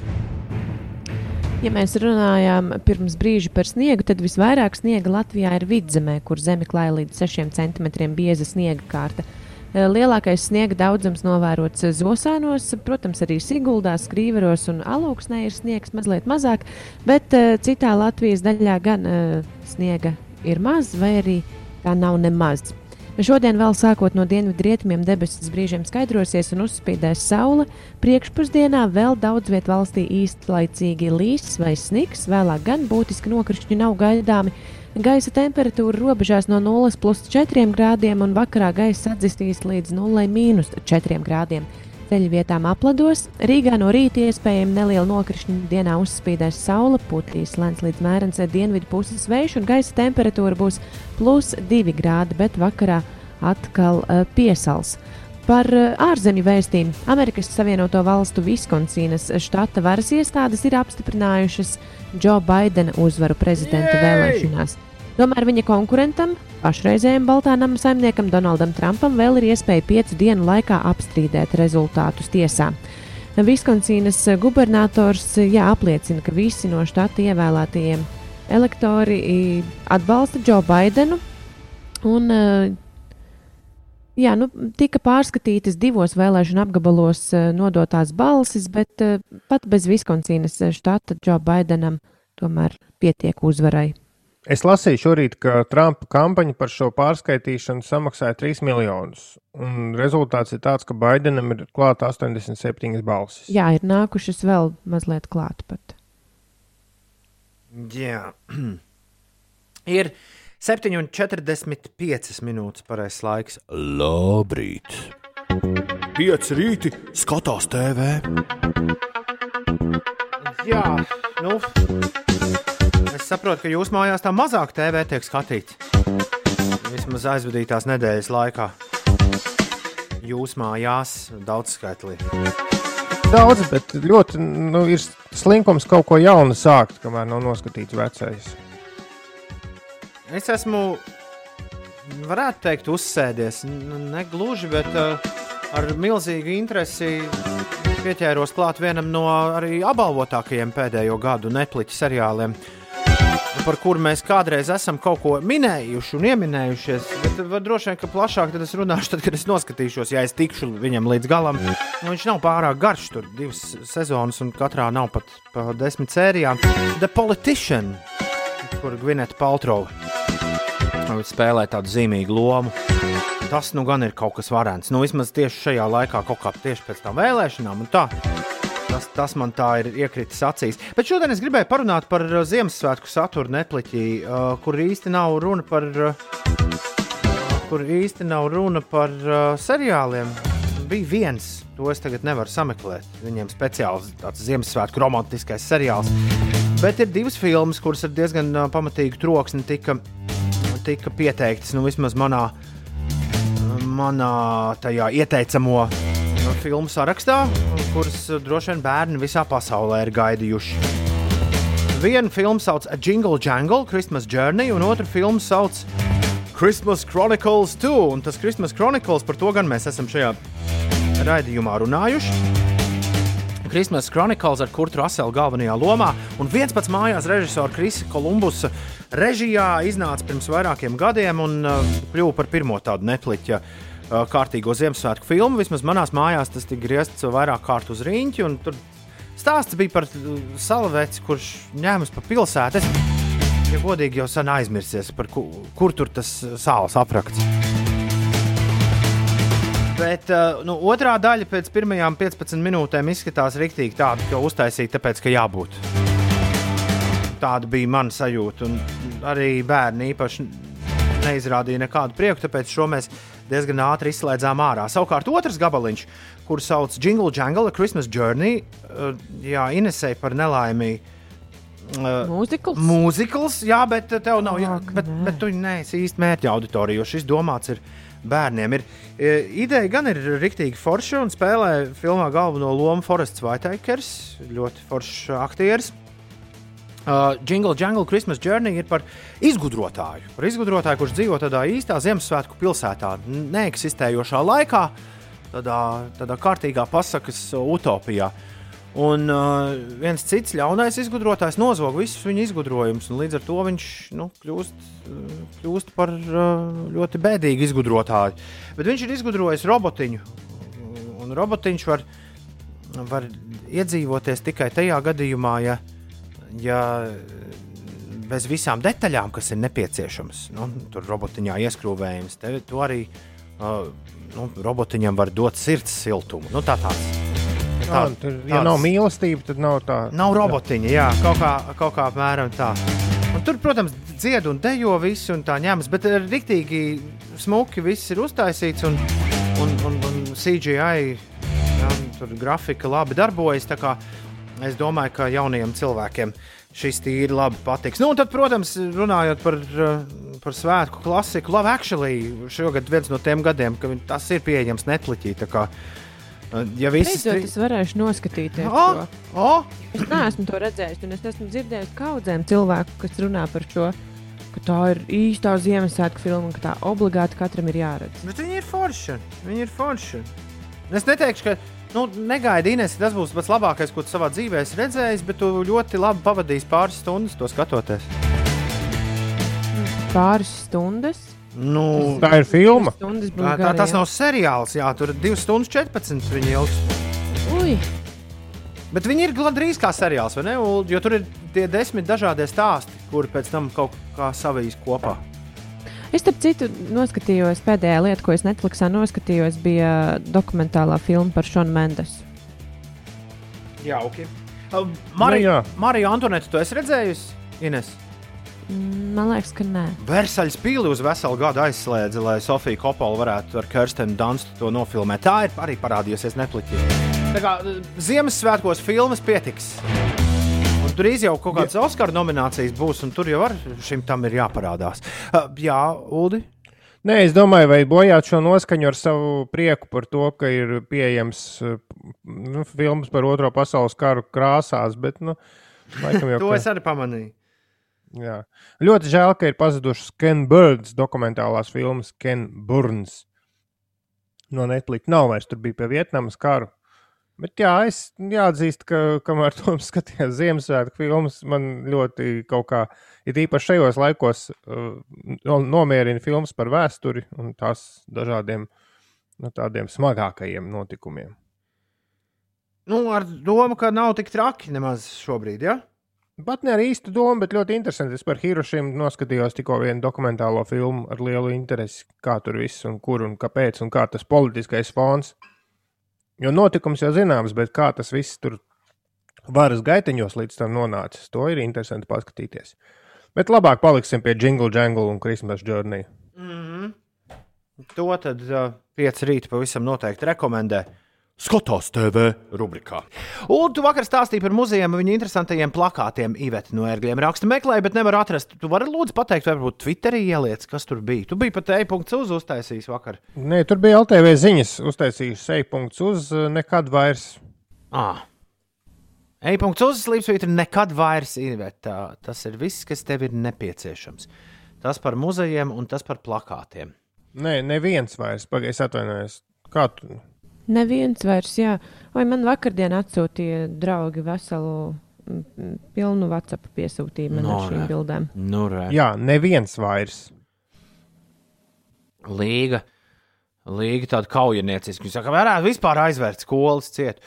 Ja mēs runājām pirms brīža par sniegu, tad visvairāk sniega Latvijā ir vidzemē, kur zeme klāja līdz 6 cm bieza sniega kārta. Eh, Lielākais sniega daudzums novērots Zosānos, protams, arī Siguldā, Skrīveros un Alauksnē ir sniegs mazliet mazāk, bet uh, citā Latvijas daļā gan uh, sniega ir maz, vai arī tā nav nemaz. Šodien vēl sākot no dienvidu rietumiem debesis brīžiem skaidrosies un uzspīdēs saule. Priekšpusdienā vēl daudz vietā valstī īstlaicīgi līs vai sniks, vēlāk gan būtiski nokrišņi nav gaidāmi. Gaisa temperatūra robežās no 0,4 grādiem un vakarā gaisa atdzistīs līdz 0,4 grādiem. Ceļu vietām aplados, Rīgā no rīta iespējami neliela nokrišņa dienā uzspīdēs saule, putīs lēns līdz mērens dienvidu puses vējš un gaisa temperatūra būs plus 2 grādi, bet vakarā atkal uh, piesals. Par uh, ārzemju vēstījumu Amerikas Savienoto Valstu Viskonsīnas štata varas iestādes ir apstiprinājušas Džo Baidena uzvaru prezidenta Jej! vēlēšanās. Tomēr viņa konkurentam, pašreizējiem Baltā nama saimniekam Donaldam Trumpam, vēl ir iespēja piecu dienu laikā apstrīdēt rezultātus tiesā. Viskonsīnas gubernators jā, apliecina, ka visi no štata ievēlētajiem elektori atbalsta Džo Baidenu. Un, jā, nu, tika pārskatītas divos vēlēšanu apgabalos nodotās balsis, bet pat bez Viskonsīnas štata Džo Baidenam tomēr pietiek uzvarai. Es lasīju šorīt, ka Trumpa kampaņa par šo pārskaitīšanu samaksāja 3 miljonus. Un rezultāts ir tāds, ka Baidenam ir klāta 87 balsis. Jā, ir nākušas vēl mazliet klāt pat. Jā, ir 7,45 minūtes pareizais laiks. Labrīt! Pieci rīti skatās TV. Jā, nu. Es saprotu, ka jūs mājās tā mazāk TV tiek skatīts. Vismaz aizvadītās nedēļas laikā. jūsu mājās daudz skaitlī? Daudz, bet ļoti nu, ir slinkums kaut ko jaunu sākt, kamēr nav noskatīts vecais. Es esmu, varētu teikt, uzsēdies. N- Ne gluži, bet uh, ar milzīgu interesi pieķēros klāt vienam no arī apbalvotākajiem pēdējo gadu nepliķu seriāliem. Par kuru mēs kādreiz esam kaut ko minējuši un ieminējušies. Bet var droši vien, ka plašāk tad es runāšu, tad, kad es noskatīšos, ja es tikšu viņam līdz galam. Nu, viņš nav pārāk garš, tur divas sezonas, un katrā nav pat pa desmit sērijām. The Politician, kur Gvineta Paltrova spēlē tādu zīmīgu lomu. Tas nu gan ir kaut kas varants. Nu, vismaz tieši šajā laikā, kaut kā tieši pēc tam vēlēšanām. un Tā. Tas, tas man tā ir iekritis acīs. Bet šodien es gribēju parunāt par uh, Ziemassvētku saturu nepliķī, uh, kur īsti nav runa par, uh, kur īsti nav runa par seriāliem. Bija viens, to es tagad nevaru sameklēt. Viņiem speciāls tāds Ziemassvētku romantiskais seriāls. Bet ir divas filmas, kuras ar diezgan pamatīgu troksni tika, tika pieteiktas. Nu, vismaz manā, manā tajā ieteicamo filmu sarakstā, kuras uh, droši vien bērni visā pasaulē ir gaidījuši. Vienu filmu sauc Jingle Jangle, Christmas Journey, un otru filmu sauc Christmas Chronicles 2. Un tas Christmas Chronicles par to gan mēs esam šajā raidījumā runājuši. Christmas Chronicles ar Kurtu Raselu galvenajā lomā, un viens pats mājās režisora Krisa Kolumbusa režijā iznāca pirms vairākiem gadiem un uh, kļuva par pirmo tādu nepliķa uh, kārtīgo Ziemassvētku filmu. Vismaz manās mājās tas tika griezts vairāk kārt uz rīņķi, tur stāsts bija par salveci, kurš ņēmas pa pilsētu. Es, ja godīgi, jau sen aizmirsies, ku, kur tur tas sāls aprakts. Bet nu, otrā daļa pēc pirmajām 15 minūtēm izskatās rīktīgi tāda, ka uztaisīta tāpēc, ka jābūt. Tāda bija mana sajūta. Arī bērni īpaši neizrādīja nekādu prieku, tāpēc šo mēs diezgan ātri izslēdzām ārā. Savukārt otrs gabaliņš, kurš sauc Jingle Jangle, A Christmas Journey, uh, jā, Inesēja par nelaimīgu. Uh, Mūzikls? Mūzikls, jā, bet tev nav. Jā, bet, bet tu neesi īsti mērķa auditorija, jo šis domāts ir bērniem. Ir, e, ideja gan ir rīktīgi forša un spēlē filmā galveno lomu Forests Vaitakers, ļoti foršs aktieris. Uh, Jingle Jungle Christmas Journey ir par izgudrotāju. Par izgudrotāju, kurš dzīvo tādā īstā Ziemassvētku pilsētā, neeksistējošā laikā, tādā, tādā kārtīgā pasakas utopijā. Un uh, viens cits ļaunais izgudrotājs nozog visus viņa izgudrojumus, un līdz ar to viņš nu, kļūst, uh, kļūst par uh, ļoti bēdīgu izgudrotāju. Bet viņš ir izgudrojis robotiņu, un robotiņš var, var iedzīvoties tikai tajā gadījumā, ja, ja bez visām detaļām, kas ir nepieciešamas, nu, tur robotiņā ieskrūvējums, te, to arī uh, nu, robotiņam var dot sirds siltumu. Nu, tā tāds. Jā, tur, ja tāds- nav mīlestība, tad nav tā. Nav robotiņa, jā, kaut kā, kaut kā apmēram tā. Un tur, protams, dzied un dejo visi un tā ņemas, bet ir rīktīgi smuki, viss ir uztaisīts un, un, un, un CGI jā, tur grafika labi darbojas. Es domāju, ka jaunajiem cilvēkiem šis tīri labi patiks. Nu, un tad, protams, runājot par, uh, par svētku klasiku, Love Actually, šogad viens no tiem gadiem, kad tas ir pieejams Netflixī. uh, Ja visi Beidzot, es varēšu noskatīties. O, to. o, Es neesmu to redzējis, un es esmu dzirdējis kaudzēm cilvēku, kas runā par šo, ka tā ir īstā Ziemassvētku filma, un ka tā obligāti katram ir jāredz. Bet viņi ir forši. Viņi ir forši. Es neteikšu, ka nu, negaidi, Ines, tas būs pats labākais, ko tu savā dzīvē esi redzējis, bet tu ļoti labi pavadīsi pāris stundas to skatoties. Pāris stundas. Nu, Tā ir filma. Stundas tā, tā, tas nav seriāls, jā, tur ir 2 stundas 14 viņa ilgs. Ui, Bet viņi ir gandrīz kā seriāls, vai ne? Jo tur ir tie desmit dažādie stāsti, kuri pēc tam kaut kā savijas kopā. Es starp citu noskatījos, pēdējā lieta, ko es Netflixā noskatījos, bija dokumentālā filma par Šonu Mendesu. Jā, ok. Uh, Marija, jā. Marija Antonēta, tu esi redzējusi? Ines. Mm, Man liekas, ka nē. Versaļas pīli uz veselu gadu aizslēdza, lai Sofija Kopola varētu ar Kirstenu Dunstu to nofilmēt. Tā ir arī parādījusies kā eh, Ziemassvētkos filmas pietiks. Drīz jau kaut kādas Oskara nominācijas būs, un tur jau ar šim tam ir jāparādās. Uh, jā, Uldi. Nē, es domāju, vai bojāt šo noskaņu ar savu prieku par to, ka ir pieejams uh, nu, filmas par Otro pasaules karu krāsās, bet, nu, laikam jau. to ka- es arī pamanīju. Jā. Ļoti žēl, ka ir pazudušas Ken Burns dokumentālās filmas Ken Burns. No Netflix nav vairs, tur bija pie Vietnamas karu. Bet jā, es jāatzīst, ka kamēr to skatījos Ziemassvētku filmas, man ļoti kaut kā, ir īpaši šajos laikos, uh, no- nomierina filmas par vēsturi un tās dažādiem nu, tādiem smagākajiem notikumiem. Nu, ar domu, ka nav tik traki nemaz šobrīd. Ja? Pat ne ar īstu domu, bet ļoti interesanti. Es par Hirošimu noskatījos tikko vienu dokumentālo filmu ar lielu interesi, kā tur viss un kur un kāpēc un kā tas politiskais fons. Jo notikums jau zināms, bet kā tas viss tur varas gaiteņos līdz tam nonācis, to ir interesanti paskatīties. Bet labāk paliksim pie Jingle Jangle un Christmas Journey. To tad uh, pieci rīta pavisam noteikti rekomendē. Skatās TV rubrikā. Un tu vakar stāstīji par muzejiem, viņu interesantajiem plakātiem. Iveta no ērgļiem raksta, meklēja, bet nevar atrast. Tu vari lūdzu pateikt, vai varbūt Twitterī ieliec, kas tur bija. Tu biji pat e-punkts uz uztaisījis vakar. Nē, tur bija LTV ziņas, uztaisījuši sejpunkts uz nekad vairs. Ah. E-punkts uz slīpsvītra nekad vairs Iveta. Tas ir viss, kas tev ir nepieciešams. Tas par muzejiem un tas par plakātiem. Nē, neviens vairs. Pagaidzi, atvainojos. Kā tu? Neviens vairs, jā. Vai man vakardien atsūtīja draugi veselu pilnu WhatsApp piesūtījumu man No, ar šīm re. bildēm? Nu, re. Jā, neviens vairs. Līga. Līga tāda kaujinieciska. Viņa saka, varētu vispār aizvērt skolas ciet.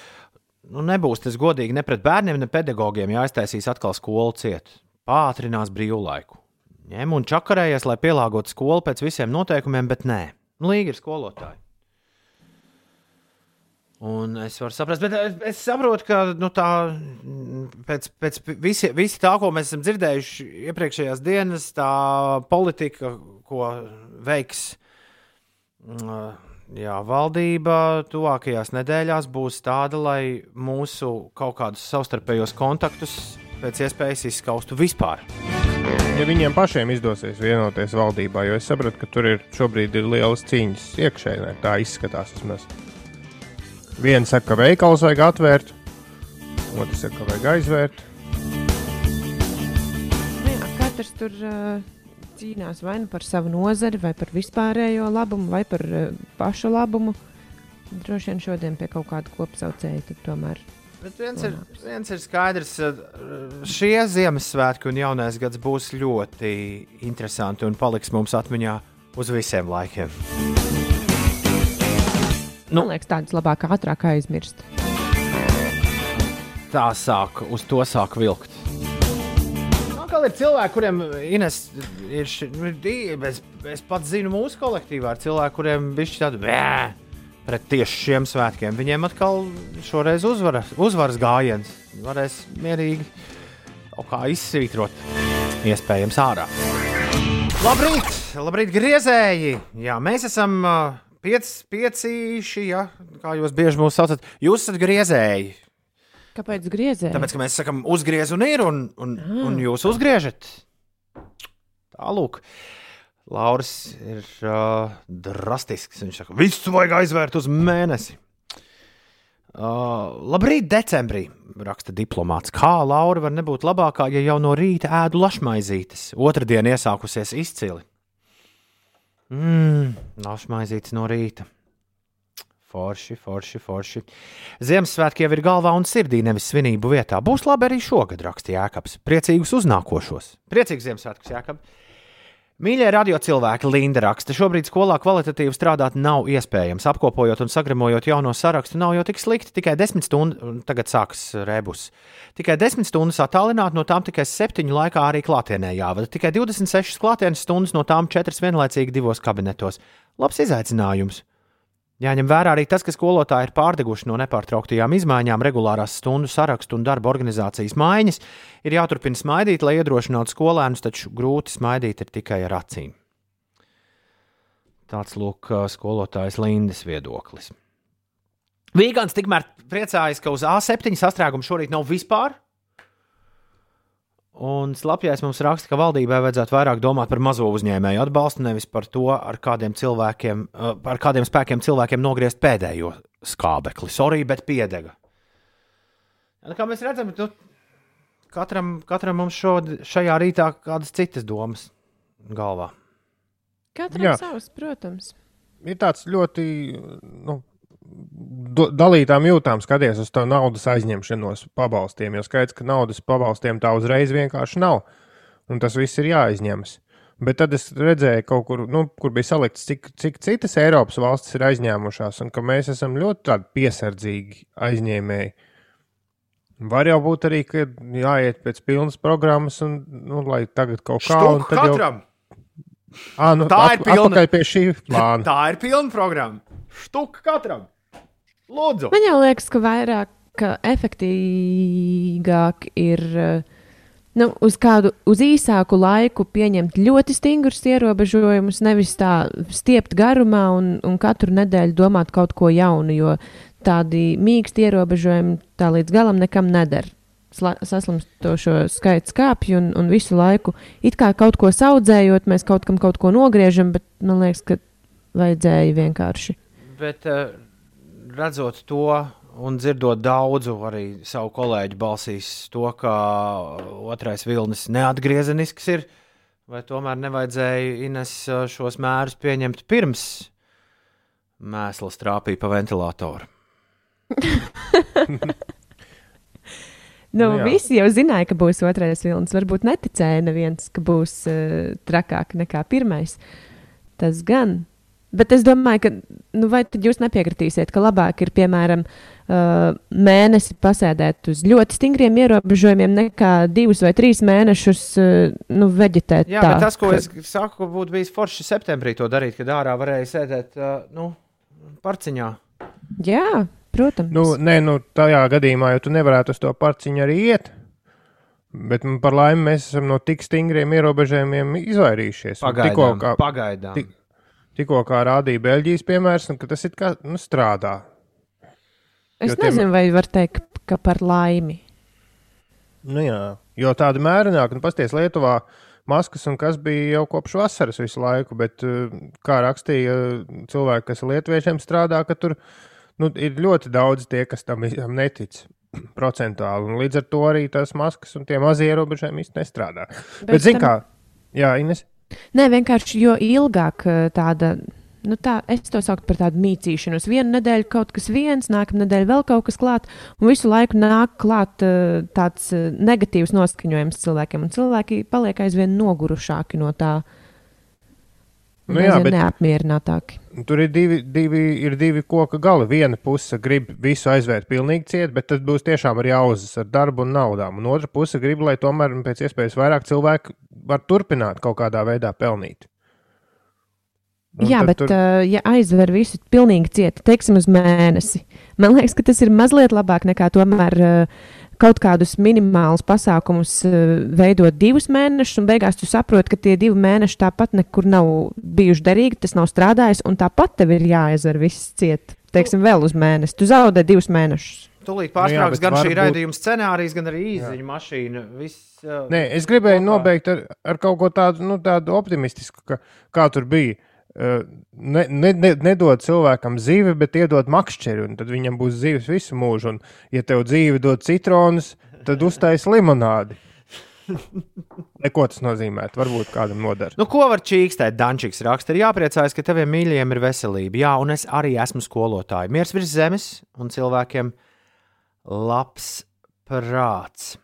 Nu, nebūs tas godīgi ne pret bērniem, ne pedagogiem, ja aiztaisīs atkal skolu ciet. Pātrinās brīvlaiku. Ņem un čakarējies, lai pielāgotu skolu pēc visiem noteikumiem, bet nē, Līga ir skolotāja. Un es varu saprast, bet es, es saprotu, ka nu, tā, pēc, pēc visi, visi tā, ko mēs esam dzirdējuši iepriekšējās dienas, tā politika, ko veiks mm, jā, valdība tuvākajās nedēļās, būs tāda, lai mūsu kaut kādus savstarpējos kontaktus pēc iespējas izskaustu vispār. Ja viņiem pašiem izdosies vienoties valdībā, jo es saprotu, ka tur ir šobrīd ir lielas cīņas iekšēnē, tā izskatās vismaz. Viens saka, ka veikals vajag atvērt, otrs saka, ka vajag aizvērt. Nu Jā, katrs tur uh, cīnās vai nu par savu nozari, vai par vispārējo labumu, vai par uh, pašu labumu. Droši vien šodien pie kaut kāda kopsaucēja tomēr. Bet viens ir, viens ir skaidrs, ka šie Ziemassvētki un jaunais gads būs ļoti interesanti un paliks mums atmiņā uz visiem laikiem. Nu. Man liekas, tādas labāk ātrāk aizmirst. Tā sāk, uz to sāk vilkt. Atkal ir cilvēki, kuriem Ines, ir ši, nu, es, es pats zinu, mūsu kolektīvā ir cilvēki, kuriem bija tāda bē, pret tieši šiem svētkiem. Viņiem atkal šoreiz uzvara, uzvaras gājiens. Varēs mierīgi kaut kā izsvītrot, iespējams, ārā. Labrīt, labrīt griezēji! Jā, mēs esam uh, piec, piecīši, ja, kā jūs bieži mūs saucat. Jūs esat griezēji. Kāpēc griezē? Tāpēc, ka mēs sakām, uzgriez un ir, un, un, un jūs uzgriežat. Tālūk. Lauris ir uh, drastisks. Viņš saka, visu vajag aizvērt uz mēnesi. Uh, labrīt, decembrī, raksta diplomāts. Kā Laura var nebūt labākā, ja jau no rīta ēdu lašmaizītes? Otradien iesākusies izcili. Mmm, lašmaizītes no rīta. Forši, forši, forši. Ziemassvētki jau ir galvā un sirdī, nevis svinību vietā. Būs labi arī šogad, rakstīja Jēkabs. Priecīgus uznākošos. Priecīgs Ziemassvētkus, Jēkab. Mīļie radio cilvēki, Linda raksta, šobrīd skolā kvalitatīvi strādāt nav iespējams. Apkopojot un sagramojot jauno sarakstu, nav jau tik slikti. Tikai desmit stundas, un tagad sākas rebus. Tikai desmit stundas attālināt, no tām tikai septiņu laikā arī klātienē jāvada. Tikai 26 klātienes stundas, no tām četras vienlaicīgi divos kabinetos. Labs izaicinājums! Jāņem vērā arī tas, ka skolotāji ir pārdeguši no nepārtrauktajām izmaiņām, regulārās stundu sarakstu un darba organizācijas maiņas. Ir jāturpina smaidīt, lai iedrošinātu skolēnus, taču grūti smaidīt ir tikai ar acīm. Tāds lūk, skolotājs Lindas viedoklis. Vīgants tikmēr priecājas, ka uz A7 sastrēguma šorīt nav vispār. Un slapjais mums raksta, ka valdībai vajadzētu vairāk domāt par mazo uzņēmēju atbalstu, nevis par to, ar kādiem cilvēkiem, uh, ar kādiem spēkiem cilvēkiem nogriezt pēdējo skābekli. Sorry, bet piedega. Nu, kā mēs redzam, nu, katram, katram mums šod, šajā rītā kādas citas domas galvā. Katram Jā. savs, protams. ir tāds ļoti nu, dalītām jūtām skaties uz to naudas aizņemšanos pabalstiem. Jo skaidrs, ka naudas pabalstiem tā uzreiz vienkārši nav. Un tas viss ir jāizņemas. Bet tad es redzēju, kur, nu, kur bija salikts, cik, cik citas Eiropas valstis ir aizņēmušās, un ka mēs esam ļoti piesardzīgi aizņēmēji. Var jau būt arī, ka jāiet pēc pilnas programmas, un nu, lai tagad kaut kā Štuk tad jau katram! à, nu, Tā ir pilna. Pie šī plāna. Tā ir pilna programma. Štuk katram! Lūdzu! Man jau liekas, ka vairāk ka efektīvāk ir eh, nu, uz kādu uz īsāku laiku pieņemt ļoti stingrus ierobežojumus, nevis tā stiept garumā un, un katru nedēļu domāt kaut ko jaunu, jo tādi mīksti ierobežojumi tā līdz galam nekam neder. Saslimstošo skaits kāpj un, un visu laiku it kā kaut ko audzējot, mēs kaut kam kaut ko nogriežam, bet man liekas, ka vajadzēja vienkārši. Bet uh, redzot to un dzirdot daudzu arī savu kolēģu balsīs, to, ka otrais vilnis neatgriezenisks ir, vai tomēr nevajadzēja Ines uh, šos mērus pieņemt pirms mēsls trāpīja pa ventilatoru. Nu, Nu visi jau zināja, ka būs otrais vilnis. Varbūt neticēja neviens, ka būs uh, trakāk nekā pirmais. Tas gan. Bet es domāju, ka nu, vai tad jūs nepiekritīsiet, ka labāk ir, piemēram, uh, mēnesi pasēdēt uz ļoti stingriem ierobežojumiem, nekā divus vai trīs mēnešus uh, nu, veģetēt. Jā, tā, bet tas, ko ka- es saku, būtu bijis forši septembrī to darīt, kad ārā varēja sēdēt uh, nu, parciņā. Jā, protams. Nu, nē, nu, tajā gadījumā jau tu nevarētu uz to parciņu arī iet. Bet nu, par laimi mēs esam no tik stingriem ierobežojumiem izvairījušies. Tikko Pagaidām. kā, pagaidām. tik- tikko kā rādīja Beļģijas piemērs, un ka tas ir kā nu, strādā. es jo tiem- nezinu, vai var teikt, ka par laimi. Nu, jā, jo tāda mērenāka, nu, pasties Lietuvā, maskas un kas bija jau kopš vasaras visu laiku, bet, eh, kā rakstīja cilvēki, kas lietuviešiem strādā, ka tur nu, ir ļoti daudz tie, kas tam netic. Procentuāli. Un līdz ar to arī tās maskas un tie mazie ierobežojumi īsti nestrādā. Bet, bet zini, kā? Jā, Ines. Nē, vienkārši jo ilgāk eh, tāda. Nu tā, es to saucu par tādu mītīšanos. Vienu nedēļu kaut kas viens, nākamā nedēļa vēl kaut kas klāt, un visu laiku nāk klāt uh, tāds uh, negatīvs noskaņojums cilvēkiem, un cilvēki paliek aizvien nogurušāki no tā. Nu jā, bet- neapmierinātāki. Tur ir divi, divi, ir divi koka gali. Viena puse grib visu aizvērt pilnīgi ciet, bet tas būs tiešām ar jauzas, ar darbu un naudām. Un otra puse grib, lai tomēr pēc iespējas vairāk cilvēku var turpināt kaut kādā veidā pelnīt. Un Jā, bet, tur- uh, ja aizver visu pilnīgi cieti, teiksim, uz mēnesi, man liekas, ka tas ir mazliet labāk nekā tomēr uh, kaut kādus minimālus pasākumus uh, veidot divus mēnešus, un beigās tu saproti, ka tie divi mēneši tāpat nekur nav bijuši derīgi, tas nav strādājis, un tāpat tev ir jāaizver viss ciet. Teiksim, vēl uz mēnesi. Tu zaudē divus mēnešus. Tūlīt Nu jā, gan šī varbūt- raidījuma scenārijs, gan arī īziņa mašīna. Viss, uh, Nē, es gribēju kopā. nobeigt ar, ar kaut ko tādu, nu, tādu optimistisku, ka, kā tur bija. Uh, Ne, ne, ne, nedod cilvēkam zīvi, bet iedod makšķeri, un tad viņam būs zīves visu mūžu. Un, ja tev dzīve dod citronus, tad uztais limonādi. Neko tas nozīmē. Varbūt kādam noder. Nu, ko var čīkstēt? Dančiks raksta, ir jāpriecājas, ka taviem mīļajiem ir veselība. Jā, un es arī esmu skolotāja. Miers virs zemes un cilvēkiem labs prāts.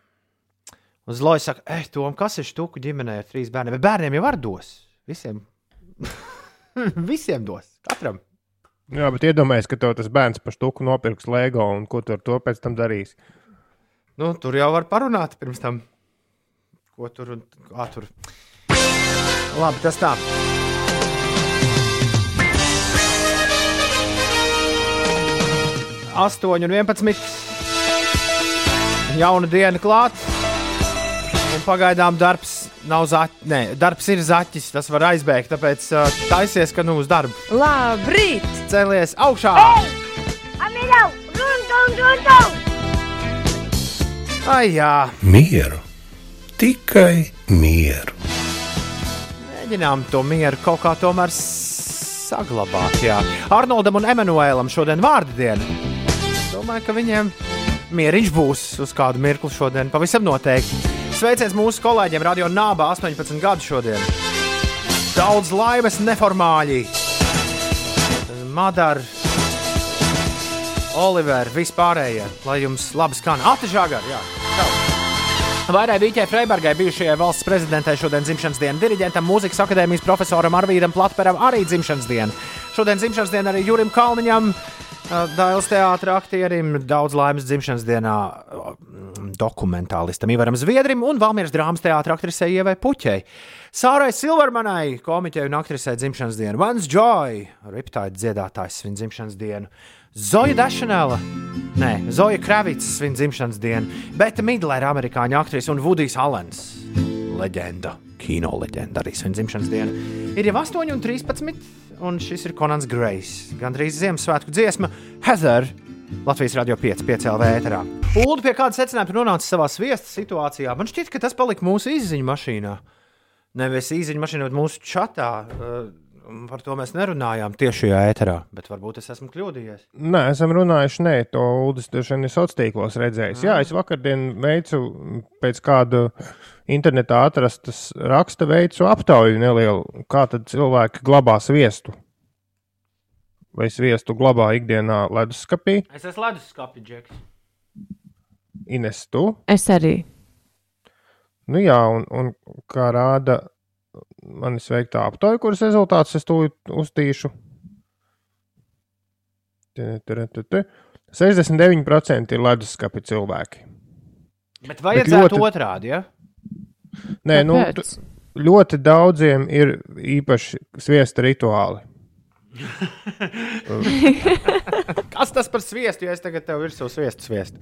Uz loja saka, eh, Tom, kas ir štuku ģimenē ar trīs bērniem? Bet bērniem jau var dos. Visiem. Visiem dos. Katram. Jā, bet iedomājies, ka tev tas bērns par štuku nopirks LEGO un ko tu ar to pēc tam darīsi. Nu, tur jau var parunāt pirms tam. Ko tur un kā tur. Labi, tas tā. Astoņi un vienpadsmit. Jauna diena klāt. Pagaidām darbs nav zaķis. Nē, darbs ir zaķis. Tas var aizbēgt. Tāpēc uh, taisies, ka nu uz darbu. Labrīt! Cēlies augšā! Ai, jā. Mieru, tikai mieru. Mēģinām to mieru kaut kā tomēr saglabāt. Jā. Arnoldam un Emanuēlam šodien vārdu diena. Domāju, ka viņiem mieriņš būs uz kādu mirkli šodien, pavisam noteikti. Sveiciens mūsu kolēģiem Radio Nāba 18 gadu šodien. Daudz laimes neformāļi. Madara, Oliver, vispārējie, lai jums labi skan. Atižāgar, jā. Vairai Vīķai Freibergai, bijušajai valsts prezidentei, šodien dzimšanas diena, diriģentam, mūzikas akadēmijas profesoram Arvīdam Platperam arī dzimšanas diena. Šodien dzimšanas diena arī Jurim Kalniņam, Dailas teātra aktierim, daudz laimes dzimšanas dienā dokumentālistam Ivaram Zviedrim un Valmieras drāmas teātra aktrisei Ievai Puķei. Sārai Silvermanai, komiķei un aktrisei dzimšanas dienu, Vans Joy, riptāja dziedātājs svin dzimšanas dienu. Zoja Dašanēla, nē, Zoja Kravits svin dzimšanas dienu, Beta Midlera, amerikāņu aktrise un Vudijs Alens, leģenda, kino leģenda arī svin dzimšanas dienu. Ir jau 8 un 13, un šis ir Konants Grejs, gandrīz Ziemassvētku dziesma Heather. Latvijas radio 5, 5 LV ēterā. Ulu pie kāda secinājuma nonāca savā sviesta situācijā. Man šķiet, ka tas palika mūsu izziņu mašīnā. Nevis izziņu mašīnā, bet mūsu čatā. Uh, Par to mēs nerunājām tiešajā ēterā, bet varbūt es esmu kļūdījies. Nē, esam runājuši, nē, to Ulas droši vien ir sociālos tīklos redzējis. Jā, es vakardien veicu pēc kāda internetā atrastas raksta veicu aptauju nelielu, kā tad cilvēki glabā sviestu. Vai sviestu glabā ikdienā leduskapī? Es esmu leduskapī, Džeks. Ines, tu? Es arī. Nu jā, un, un kā rāda manis veiktā aptauja, kuras rezultātus es tūlīt uztīšu. 69% ir leduskapi cilvēki. Bet vajadzētu Bet ļoti... otrādi, ja? Nē, nu, ļoti daudziem ir īpaši sviesta rituāli. Kas tas par sviestu, ja es tagad tev virsū sviestu sviestu?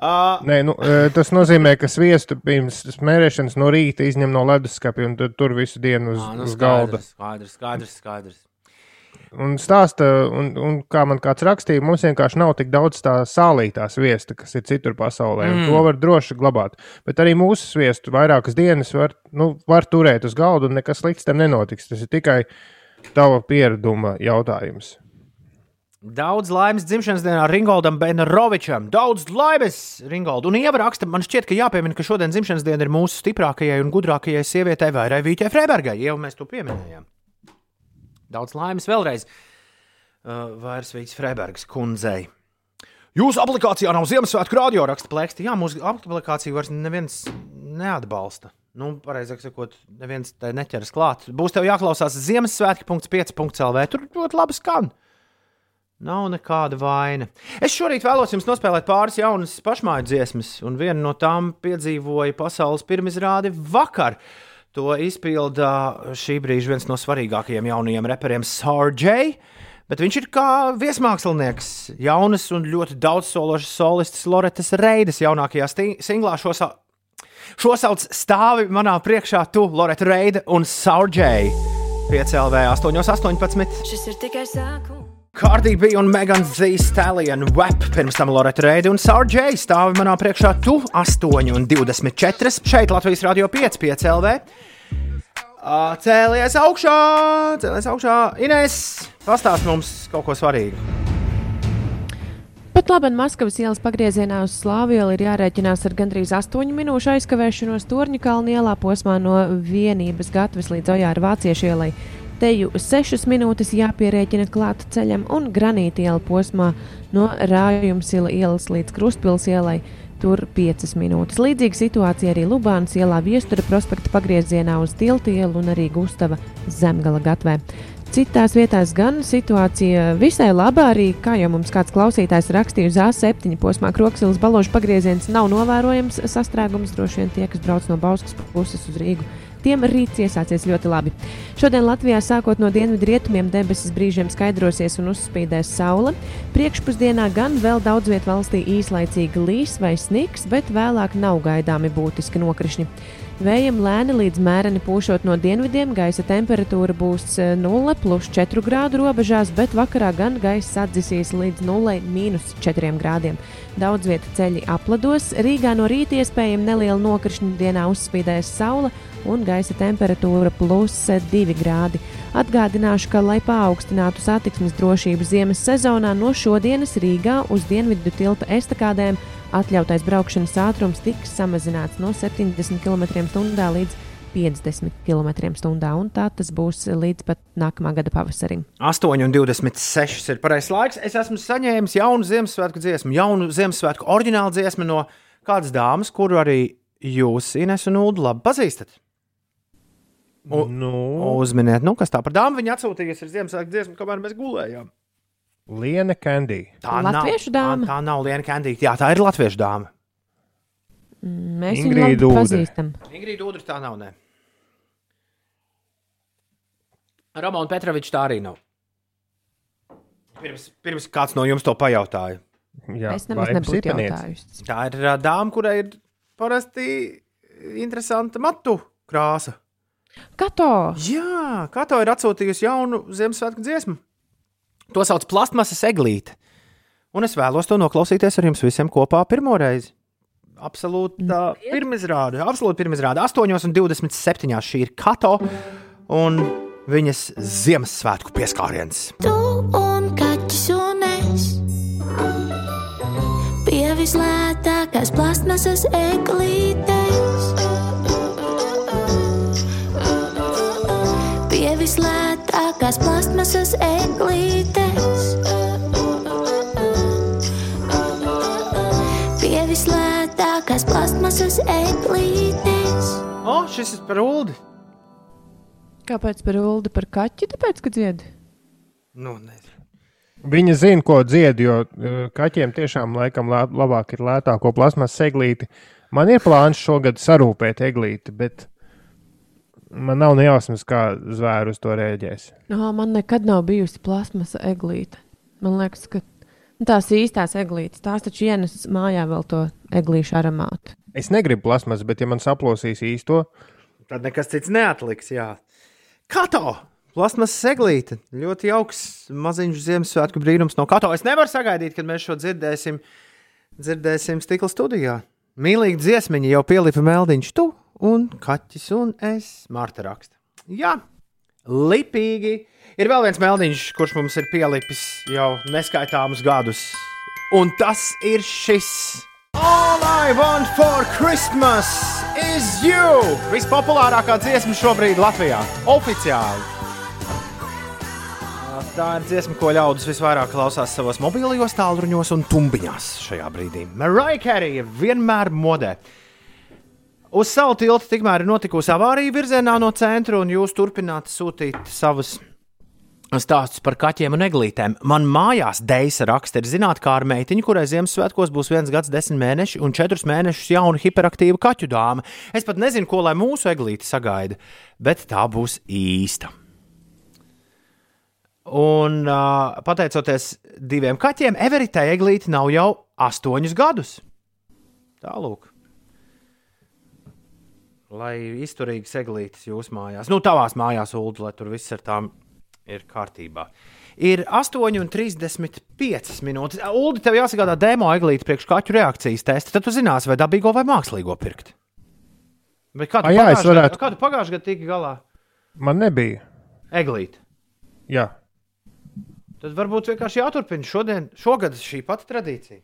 Uh, Nē, nu, tas nozīmē, ka sviestu pirms smērēšanas no rīta izņem no leduskapja un tur visu dienu uz, à, nu, uz galda. Skaidrs, skaidrs, skaidrs. Un stāsta, un, un kā man kāds rakstīja, mums vienkārši nav tik daudz tā sālītā sviesta, kas ir citur pasaulē. Mm. To var droši glabāt. Bet arī mūsu sviestu vairākas dienas var, nu, var turēt uz galda, un nekas slikts tam nenotiks. Tas ir tikai tava piereduma jautājums. Daudz laimes dzimšanas dienā Ringoldam Benrovičam. Daudz laimes, Ringold. Un ieraksta, man šķiet, ka jāpiemina, ka šodien dzimšanas diena ir mūsu stiprākajai un gudrākajai sievietei, Vairai Vīķai Freibergai. Jau mēs to pieminējām. Daudz laimes vēlreiz uh, Vairas Vīķis Freibergas kundzei. Jūsu aplikācijā nav Ziemassvētku radio raksta plēksti. Jā, mūsu aplikāciju vairs neviens neatbalsta. Nu, pareizāk sakot, neviens tai neķeras klāt. Būs tev jāklausās Ziemassvētki.5.lv. Tur ļoti labi skan. Nav nekāda vaina. Es šorīt vēlos jums nospēlēt pāris jaunas pašmāju dziesmas, un viena no tām piedzīvoja pasaules pirmizrādi vakar. To izpilda šī brīža viens no svarīgākajiem jaunajiem reperiem, Sārģei. Bet viņš ir kā viesmākslinieks, jaunas un ļoti daudzsološas solistas Loretas Reidas jaunākajā singlā. Šo, sa šo sauc stāvi manā priekšā, tu, Loreta Reida un Sārģei. 5LV 818. Šis ir tikai sākums. Cardi B un Megan Z Stallion Web, pirms tam Loreta Reidi un Sārģei stāvi manā priekšā tu 8 un 24 šeit Latvijas Radio 5, 5 LV. Cēlies augšā, cēlies augšā. Ines, pastāst mums kaut ko svarīgu. Pat labi, Maskavas ielas pagriezienā uz Slāviju ir jārēķinās ar gandrīz 8 minūšu aizkavēšanos Torņa kalna ielā posmā no vienības gatavas līdz Ojāra Vāciešu ielai. Teju 6 minūtes jāpierēķina klāta ceļam un granīta iela posmā no Rājums ielas līdz Krustpils ielai. Tur 5 minūtes. Līdzīga situācija arī Lubānas ielā, Viestura prospekta pagriezienā uz Tiltu ielu un arī Gustava Zemgala gatavē. Citās vietās gan situācija visai laba, arī kā jau mums kāds klausītājs rakstīja, uz A7 posmā Kroksilas balāžu pagrieziens nav novērojams sastrēgums. Droši vien tie, kas brauc no Bauskas puses uz Rīgu, Tiem rīts iesācies ļoti labi. Šodien Latvijā sākot no dienvidu rietumiem debesis brīžiem skaidrosies un uzspīdēs saule. Priekšpusdienā gan vēl daudz vietā valstī īslaicīgi līs vai sniks, bet vēlāk nav gaidāmi būtiski nokrišņi. Vējam lēni līdz mēreni pūšot no dienvidiem, gaisa temperatūra būs 0 plus 4 grādu robežās, bet vakarā gan gaiss atdzisīs līdz 0,4 grādiem. Daudz vietu ceļi aplados, Rīgā no rīta iespējama neliela nokrišņa dienā uzspīdēs saule un gaisa temperatūra plus 2 grādi. Atgādināšu, ka, lai paaugstinātu satiksmes drošību ziemas sezonā, no šodienas Rīgā uz dienvidu tilta estakādēm atļautais braukšanas ātrums tiks samazināts no 70 km/h līdz 50 km/h, un tā tas būs līdz pat nākamā gada pavasarim. 8,26 ir pareizais laiks. Es esmu saņēmis jaunu Ziemassvētku dziesmu, jaunu Ziemassvētku oriģinālu dziesmu no kādas dāmas, kuru arī jūs, Ines un Ulu, labi pazīstat. U, nu. Uzminiet, nu, kas tā par dāmu viņa atsūtījusi ir Ziemassvētku dziesma, kamēr mēs gulējām. Liena Kandī. Tā Latviešu nav, dāma? Tā, tā nav Liena Kandī. Jā, tā ir latviešu dāma. Mm, Mēs viņu Ingrīda labi Udre. pazīstam. Ingrīda Udra tā nav. Ne. Ramona Petroviča tā arī nav. Pirms, pirms kāds no jums to pajautāja. Jā, Es nemaz vai nebūtu jautājusi. Tā ir ā, dāma, kurai ir parasti interesanta matu krāsa. Kato! Jā, kā to ir atsūtījusi jaunu Ziemassvētku dziesmu. To sauc par plastmasas eglīti. Un es vēlos to noklausīties ar jums visiem kopā pirmo reizi. Absolūta pirmizrāde, absolūti pirmizrāde. 8,27. šī ir Kato un viņas Ziemassvētku pieskāriens. Tu un kaķis un es pie vislētākās plasmasas eglītes. Pie vislētākās plasmasas eglītes. Plasmasas eglītes. O, šis ir par ūdeni. Kāpēc par Ulu, par kaķi? Tāpēc, ka dzied. Nu, nezinu. Viņa zina, ko dzied, jo uh, kaķiem tiešām laikam labāk ir lētāko plasmas eglīti. Man ir plāns šogad sarūpēt eglīti, bet man nav nejausmas, kā zvērs to rēģēs. No, man nekad nav bijusi plasmasa eglīte. Man liekas, ka nu, tās īstās eglītes, tās taču ienes mājā vēl to eglīšu aromātu. Es negribu plasmas, bet ja man saplosīs īsto, Tad nekas cits neatliks. Jā. Kato! Plasmas seglīte. Ļoti jauks maziņš Ziemassvētku brīnums no Kato. Es nevaru sagaidīt, kad mēs šo dzirdēsim, dzirdēsim stikla studijā. Mīlīgi dziesmiņa jau pielipa meldiņš, tu un kaķis un es. Marta raksta. Jā, lipīgi. Ir vēl viens meldiņš, kurš mums ir pielipis jau neskaitāmus gadus. Un tas ir šis. All I want for Christmas is you! Vispopulārākā dziesma šobrīd Latvijā. Oficiāli. Tā ir dziesma, ko ļaudis visvairāk klausās savos mobilajos tālruņos un tumbiņās šajā brīdī. Mariah Carey vienmēr modē. Uz salu tilta tikmēr ir notikusi avārija virzienā no centra, un jūs turpināt sūtīt savus stāstus par kaķiem un eglītēm. Man mājās Deisa raksta, ir zināt, kā ar meitiņu, kurai Ziemassvētkos būs viens gads, desmit mēneši un četrus mēnešus jauna hiperaktīva kaķu dāma. Es pat nezinu, ko lai mūsu eglīte sagaida, bet tā būs īsta. Un uh, pateicoties diviem kaķiem, Everitē eglīte nav jau astoņus gadus. Tālūk. Lai izturīgas eglītes jūsu mājās, nu, tavās mājās, Ulu, lai tur viss ar tām ir kārtībā. Ir 8,35 minūtes. Ulu, tev jāsagādā demo eglīte priekš kaķu reakcijas testa. Tad tu zināsi, vai dabīgo vai mākslīgo pirkt. Bet kā tu A, jā, es pagājušajā varētu. tu pagājušajā gadā tiki galā? man nebija. Eglīte. Jā, Tad varbūt vienkārši jāturpina šodien, šogad šī pati tradīcija.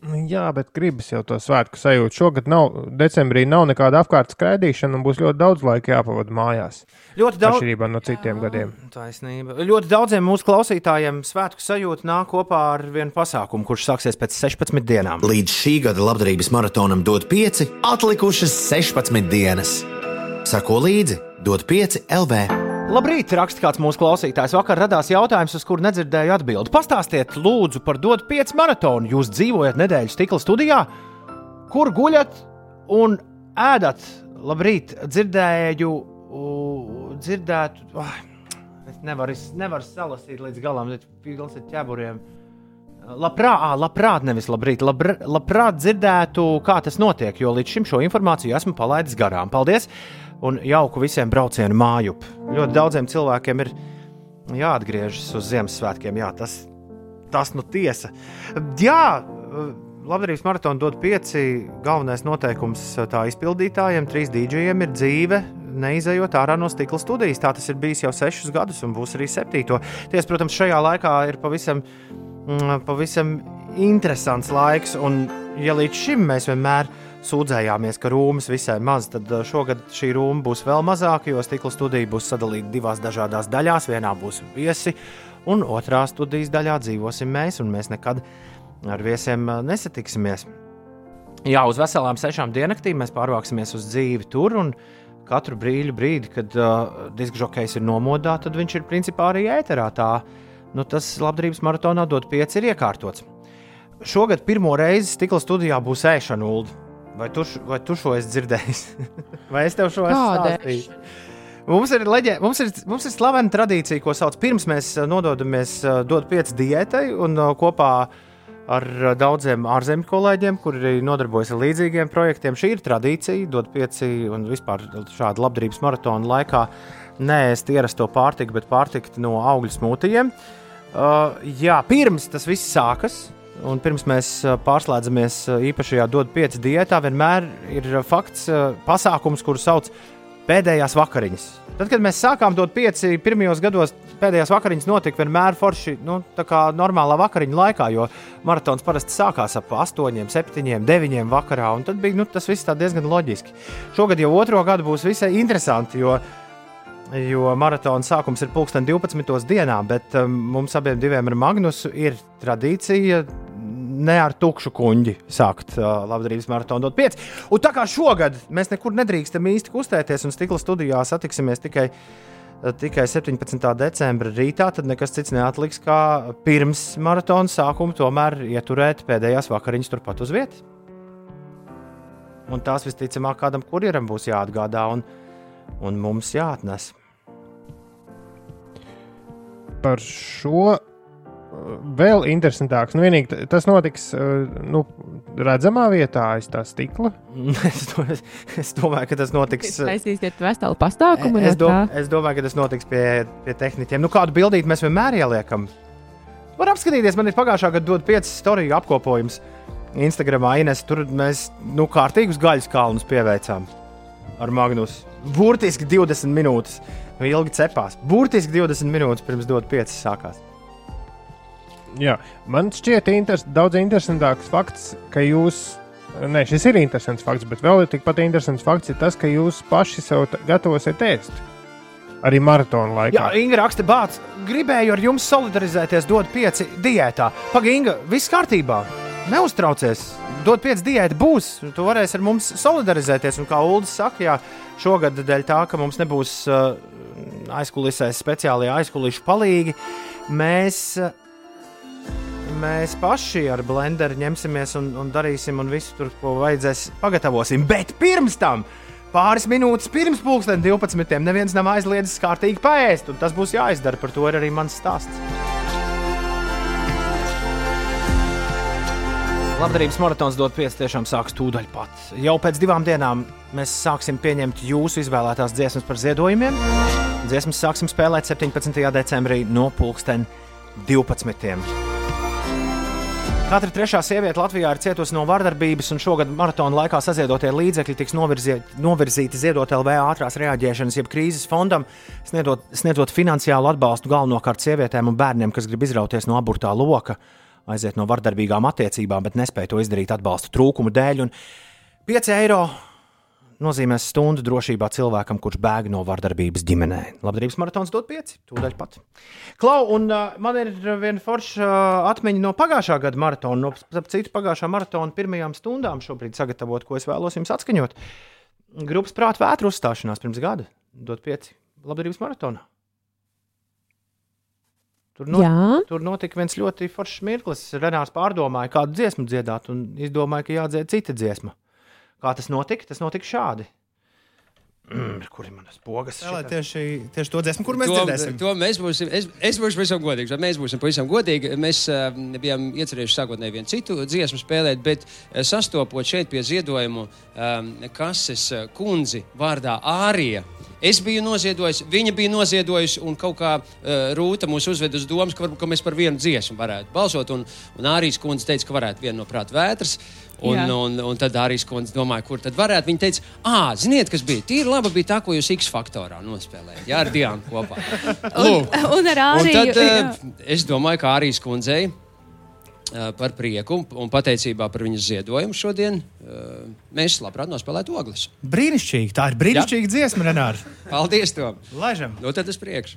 Nu, Jā, bet gribas jau to svētku sajūtu. Šogad nav, decembrī nav nekāda apkārt skraidīšana, un būs ļoti daudz laika jāpavada mājās. Ļoti daudz. Atšķirībā no citiem gadiem. Taisnība. Ļoti daudziem mūsu klausītājiem svētku sajūta nāk kopā ar vienu pasākumu, kurš sāksies pēc 16 dienām. Līdz šī gada labdarības maratonam dod 5, atlikušas 16 dienas. Sako līdzi, dod 5 LV. Labrīt, raksta kāds mūsu klausītājs. Vakar radās jautājums, uz kuru nedzirdēju atbildi. Pastāstiet, lūdzu, par dod 5 maratonu. Jūs dzīvojat nedēļas stikla studijā, kur guļat un ēdat. Labrīt, dzirdēju, dzirdētu. Ah, es nevaru, es nevaru salasīt līdz galam, bet pilns ar ķeburiem. Labprāt, labprāt, nevis labrīt, labr, labprāt dzirdētu, kā tas notiek, jo līdz šim šo informāciju esmu palaidis garām. Paldies! Un jauku visiem braucienu mājup. Ļoti daudziem cilvēkiem ir jāatgriežas uz Ziemassvētkiem. Jā, tas, tas nu tiesa. Jā, labdarības maratona dod pieci. Galvenais noteikums tā izpildītājiem, trīs dīdžiem ir dzīve. Neizejot ārā no stikla studijas. Tā tas ir bijis jau sešus gadus, un būs arī septīto. Ties, protams, šajā laikā ir pavisam, mm, pavisam interesants laiks. Un, ja līdz šim mēs vienmēr sūdzējāmies, ka rūmas visai maz, tad uh, šogad šī rūma būs vēl mazāka, jo stikla studija būs sadalīta divās dažādās daļās. Vienā būs viesi, un otrā studijas daļā dzīvosim mēs, un mēs nekad ar viesiem uh, nesatiksimies. Jā, uz veselām sešām dienaktīm mēs pārvāksimies uz dzīvi tur. Katru brīļu brīdi, kad uh, diskžokejs ir nomodā, tad viņš ir principā arī ēterā. Tā, nu, tas labdarības maratonā dot pieci ir iekārtots. Šogad pirmo reizi stikla studijā būs ēšana ulu. Vai tu, vai tu šo esi dzirdējis? vai es tev šo esmu stāstījis? Mums ir, leģe, mums, ir, mums ir slavena tradīcija, ko sauc pirms mēs uh, nododamies uh, dot pieci diētai un uh, kopā ar daudziem ārzemju kolēģiem, kuri nodarbojas ar līdzīgiem projektiem. Šī ir tradīcija, dot pieci un vispār šādu labdarības maratonu laikā neēst ierasto pārtiku, bet pārtikt no augļu smūtijiem. Uh, jā, pirms tas viss sākas, Un pirms mēs pārslēdzamies īpašajā dod pieci diētā, vienmēr ir fakts, pasākums, kuru sauc pēdējās vakariņas. Tad, kad mēs sākām dot pieci pirmajos gados, pēdējās vakariņas notika vienmēr forši, nu, tā kā normālā vakariņu laikā, jo maratons parasti sākās ap 8, 7, 9 vakarā, un tad bija nu, tas viss diezgan loģiski. Šogad jau otro gadu būs visai interesanti, jo jo maratona sākums ir pulksten 12. dienā, bet um, mums abiem ar Magnusu ir tradīcija ne ar tukšu kuģi sākt uh, labdarības maratonu dot 5. Un tā kā šogad mēs nekur nedrīkstam īsti kustēties un stikla studijā satiksimies tikai, uh, tikai 17. decembra rītā, tad nekas cits neatliks kā pirms maratona sākuma tomēr ieturēt pēdējās vakariņas turpat uz vietas. Un tās visticamāk kādam kurjeram būs jāatgādā un, un mums jāatnes. Par šo vēl interesantāks. Nu, vienīgi tas notiks nu, redzamā vietā aiz tā stikla. es, to, es, es domāju, ka tas notiks. Taisīsiet veselu pasākumu. Es, dom, es domāju, ka tas notiks pie, pie tehniķiem. Nu, kādu bildīti mēs vienmēr ieliekam? Var apskatīties, man ir pagājušā gada dod piecas storiju apkopojums. Instagramā Ines, tur mēs nu, kārtīgus gaļas kalnus pieveicām ar Magnus. Burtiski 20 minūtes ilgi cepās. Burtiski 20 minūtes pirms dod piecas sākās. Jā, man šķiet interes, daudz interesantāks fakts, ka jūs. Nē, šis ir interesants fakts, bet vēl tikpat interesants fakts ir tas, ka jūs paši sev gatavosiet ēst. Arī maratona laikā. Jā, Inga raksta, bāc, gribēju ar jums solidarizēties, dod pieci diētā. Pagaidi, Inga, viss kārtībā. Neuztraucies, dod pieci diēta būs. Tu varēsi ar mums solidarizēties. Un kā Ulas saka, jā, šogad dēļ tā, ka mums nebūs uh, aizkulisēs speciālie aizkulisku palīgi, mēs mēs paši ar blenderu ņemsimies un, un darīsim, un visu tur, ko vajadzēs, pagatavosim. Bet pirms tam, pāris minūtes pirms pusdienas 12. neviens nav aizliedzis kārtīgi paēst, un tas būs jāizdara. Par to ir arī mans stāsts. Labdarības maratons dot pieci tiešām sāks tūdaļ pat. Jau pēc divām dienām mēs sāksim pieņemt jūsu izvēlētās dziesmas par ziedojumiem. Dziesmas sāksim spēlēt 17. decembrī no pulksten 12. Katra trešā sieviete Latvijā ir cietusi no vardarbības, un šogad maratona laikā saziedotie līdzekļi tiks novirzīti ziedot LV ātrās reaģēšanas, jeb krīzes fondam, sniedot, sniedzot finansiālu atbalstu galvenokārt sievietēm un bērniem, kas grib izrauties no aburtā loka, aiziet no vardarbīgām attiecībām, bet nespēja to izdarīt atbalsta trūkumu dēļ. 5 eiro nozīmēs stundu drošībā cilvēkam, kurš bēg no vardarbības ģimenē. Labdarības maratons dod pieci, tūdaļ pat. Klau, un uh, man ir viena forša uh, atmiņa no pagājušā gada maratona, no citu pagājušā maratona pirmajām stundām šobrīd sagatavot, ko es vēlos jums atskaņot. Grupas prāta vētru uzstāšanās pirms gada dod pieci labdarības maratonā. Tur, not, Jā. tur notika viens ļoti foršs mirklis. Renārs pārdomāja, kādu dziesmu dziedāt, un izdomāja, ka jādzied cita dziesma. Kā tas notika? Tas notika šādi. Mm, kur ir manas pogas? Jā, tieši, tieši to dziesmu, kur mēs to, dzirdēsim. To mēs būsim, es, es būšu pavisam godīgs. Mēs būsim pavisam godīgi. Mēs uh, bijām iecerējuši sākotnēji vienu citu dziesmu spēlēt, bet uh, sastopot šeit pie ziedojumu um, kases uh, kundzi vārdā Ārija. Es biju noziedojis, viņa bija noziedojusi, un kaut kā uh, Rūta mūs uzveda uz domas, ka, varbūt, ka mēs par vienu dziesmu varētu balsot. Un, un Ārijas kundze teica, ka varētu vienu no prāta vētras. Un, Jā. un, un tad arī skundze domāja, kur tad varētu. Viņa teica, ah, ziniet, kas bija tīri laba, bija tā, ko jūs X faktorā nospēlējāt. Jā, ar Diānu kopā. Lūk. un ar Un Āriju. tad, jā. uh, es domāju, ka arī skundzei uh, par prieku un pateicībā par viņas ziedojumu šodien uh, mēs labprāt nospēlētu ogles. Brīnišķīgi. Tā ir brīnišķīga dziesma, Renārs. Paldies, Tom! Laižam! Nu, tad uz priekšu!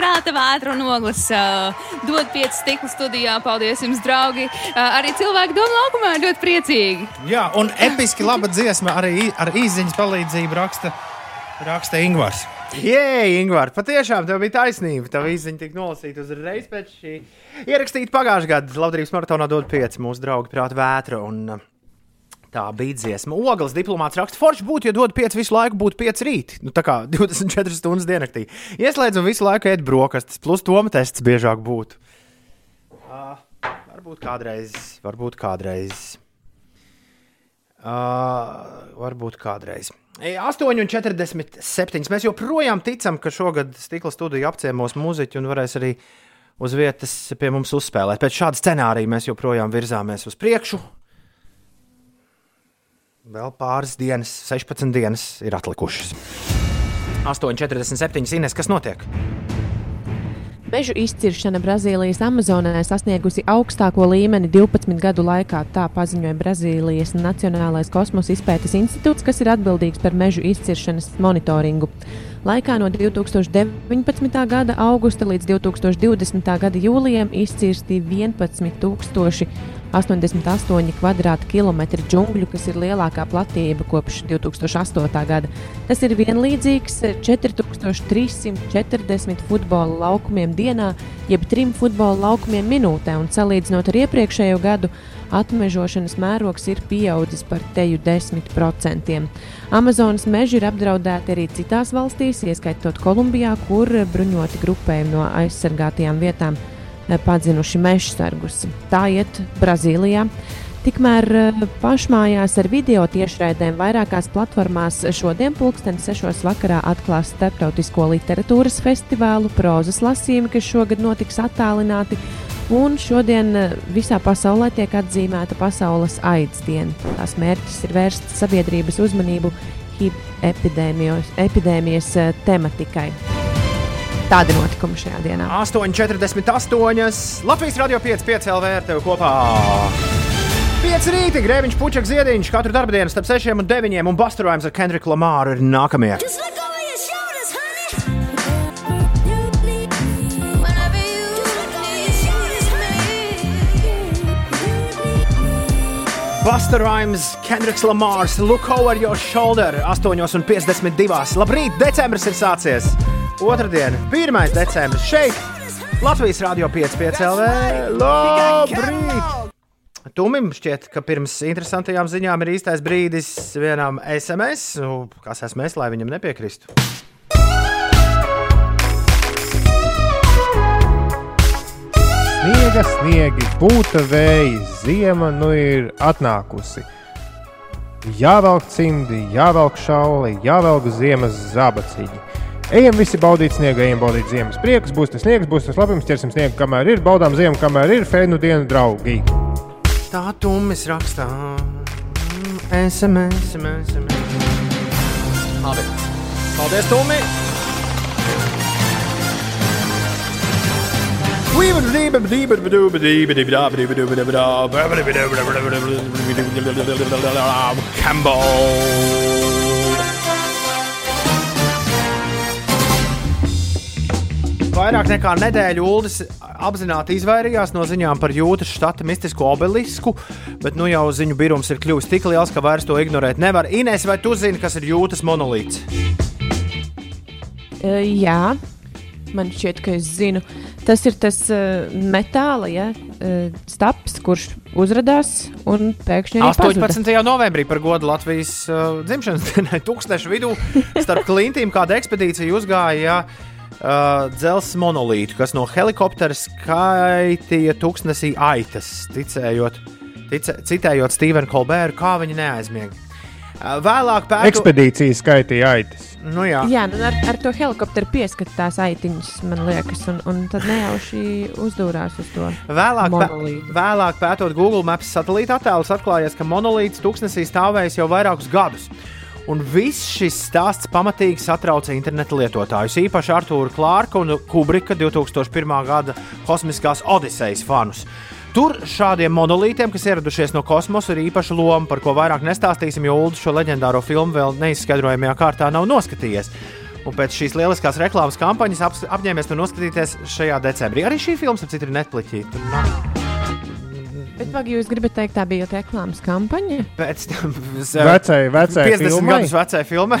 Prāta vētra un ogles. Uh, dod pieci stikli studijā. Paldies jums, draugi. Uh, arī cilvēki Doma laukumā ir ļoti priecīgi. Jā, un episki laba dziesma arī ar īsiņas palīdzību raksta, raksta Ingūns. Jē, Ingūna, patiešām tev bija taisnība. Tev īsiņa tika nolasīta uzreiz pēc šī. Ierakstīta pagājušajā gadā Latvijas maratonā dod pieci mūsu draugi prāta vētra. Un, uh, Tā bija dziesma. Ogles diplomāts raksta, forši būtu, ja dod 5 visu laiku, būtu 5 rīt. Nu, tā kā 24 stundas diennaktī. Ieslēdz un visu laiku ēd brokastis, plus toma tests biežāk būtu. Uh, varbūt kādreiz, varbūt kādreiz. Uh, varbūt kādreiz. 8,47. Mēs joprojām ticam, ka šogad stikla studija apciemos mūziķi un varēs arī uz vietas pie mums uzspēlēt. Pēc šāda scenārija mēs joprojām virzāmies uz priekšu. Vēl pāris dienas, 16 dienas ir atlikušas. 8,47 zinās, kas notiek. Mežu izciršana Brazīlijas Amazonē sasniegusi augstāko līmeni 12 gadu laikā, tā paziņoja Brazīlijas Nacionālais kosmosa izpētes institūts, kas ir atbildīgs par mežu izciršanas monitoringu. Laikā no 2019. gada augusta līdz 2020. gada jūlijam izcirsti 11 000 88 km2 džungļu, kas ir lielākā platība kopš 2008. gada. Tas ir vienlīdzīgs 4340 futbola laukumiem dienā, jeb 3 futbola laukumiem minūtē, un salīdzinot ar iepriekšējo gadu, atmežošanas mērogs ir pieaudzis par teju 10%. Amazonas meži ir apdraudēti arī citās valstīs, ieskaitot Kolumbijā, kur bruņoti grupējumi no aizsargātajām vietām padzinuši meža sargus. Tā iet Brazīlijā. Tikmēr eh, pašmājās ar video tiešraidēm vairākās platformās šodien, pulksten 6. vakarā, atklās starptautisko literatūras festivālu prozas lasījumi, kas šogad notiks attālināti. Un šodien eh, visā pasaulē tiek atzīmēta Pasaules AIDS diena. Tās mērķis ir vērst sabiedrības uzmanību HIV epidēmijas eh, tematikai. Tādi notikumi šajā dienā. 8,48. Latvijas radio 5,5 LV ar tevi kopā. 5 rīti, grēviņš, puķis, ziediņš katru dienu starp 6 un 9. un basturojums ar Kendriku Lamāru ir nākamie. Buster Rhymes, Kendriks Lamārs, Look over your shoulder, 8,52. Labrīt, decembris ir sācies. Otradiena, 1. decembris šeit, Latvijas Rādio 5,5 LV. Labrīt! Tumim šķiet, ka pirms interesantajām ziņām ir īstais brīdis vienam SMS, nu, kas esmu es, lai viņam nepiekristu. Sniega, sniegi, būta vēja, ziema nu ir atnākusi. Jāvelk cimdi, jāvelk šauli, jāvelk ziemas zābacīgi. Ejam visi baudīt sniegu, ejam baudīt ziemas priekus. Būs tas sniegs, būs tas labums, ķersim sniegu, kamēr ir, baudām ziemu, kamēr ir fēnu dienu draugi. Tā tumis rakstā. SMS, SMS, SMS. Labi. Paldies, Tumi! Campbell! Vairāk nekā nedēļu Ulas apzināti izvairījās no ziņām par jūtas štata mistisko obelisku, bet nu jau ziņu birums ir kļuvis tik liels, ka vairs to ignorēt nevar. Ines, vai tu zini, kas ir jūtas monolīts? Uh, jā, man šķiet, ka es zinu. Tas ir tas uh, metāla ja, uh, staps, kurš uzrādās un pēkšņi arī 18. pazuda. novembrī par godu Latvijas uh, dzimšanas dienai, tūkstošu vidū starp klintīm kāda ekspedīcija uzgāja. Uh, Dzelzs monolītu, kas no helikoptera skaitīja tūkstnesī aitas, ticējot, ticē, citējot Stevenu Kolbēru, kā viņi neaizmiega. Uh, vēlāk pētot, Ekspedīcija skaitīja aitas. nu jā, Jā, nu ar, ar to helikopteru pieskatīt tās aitiņas, man liekas, un, un tad nejauši uzdūrās uz to. Vēlāk, pē, monolītu. vēlāk pētot Google Maps satelīta attēlus, atklājās, ka monolīts tūkstnesī stāvējis jau vairākus gadus. Un viss šis stāsts pamatīgi satrauca interneta lietotājus, īpaši Arthūru Klārka un Kubrika 2001. gada kosmiskās Odisejas fanus. Tur šādiem monolītiem, kas ieradušies no kosmosa, ir īpaša loma, par ko vairāk nestāstīsim, jo Ulu šo leģendāro filmu vēl neizskaidrojamajā kārtā nav noskatījies. Un pēc šīs lieliskās reklāmas kampaņas ap, apņēmies to noskatīties šajā decembrī. Arī šī filma, ap citu, ir Netflixī. Bet, vai jūs gribat teikt, tā bija reklāmas kampaņa? Pēc tam Vecai- vecai 50 filmai? gadus vecai filmai.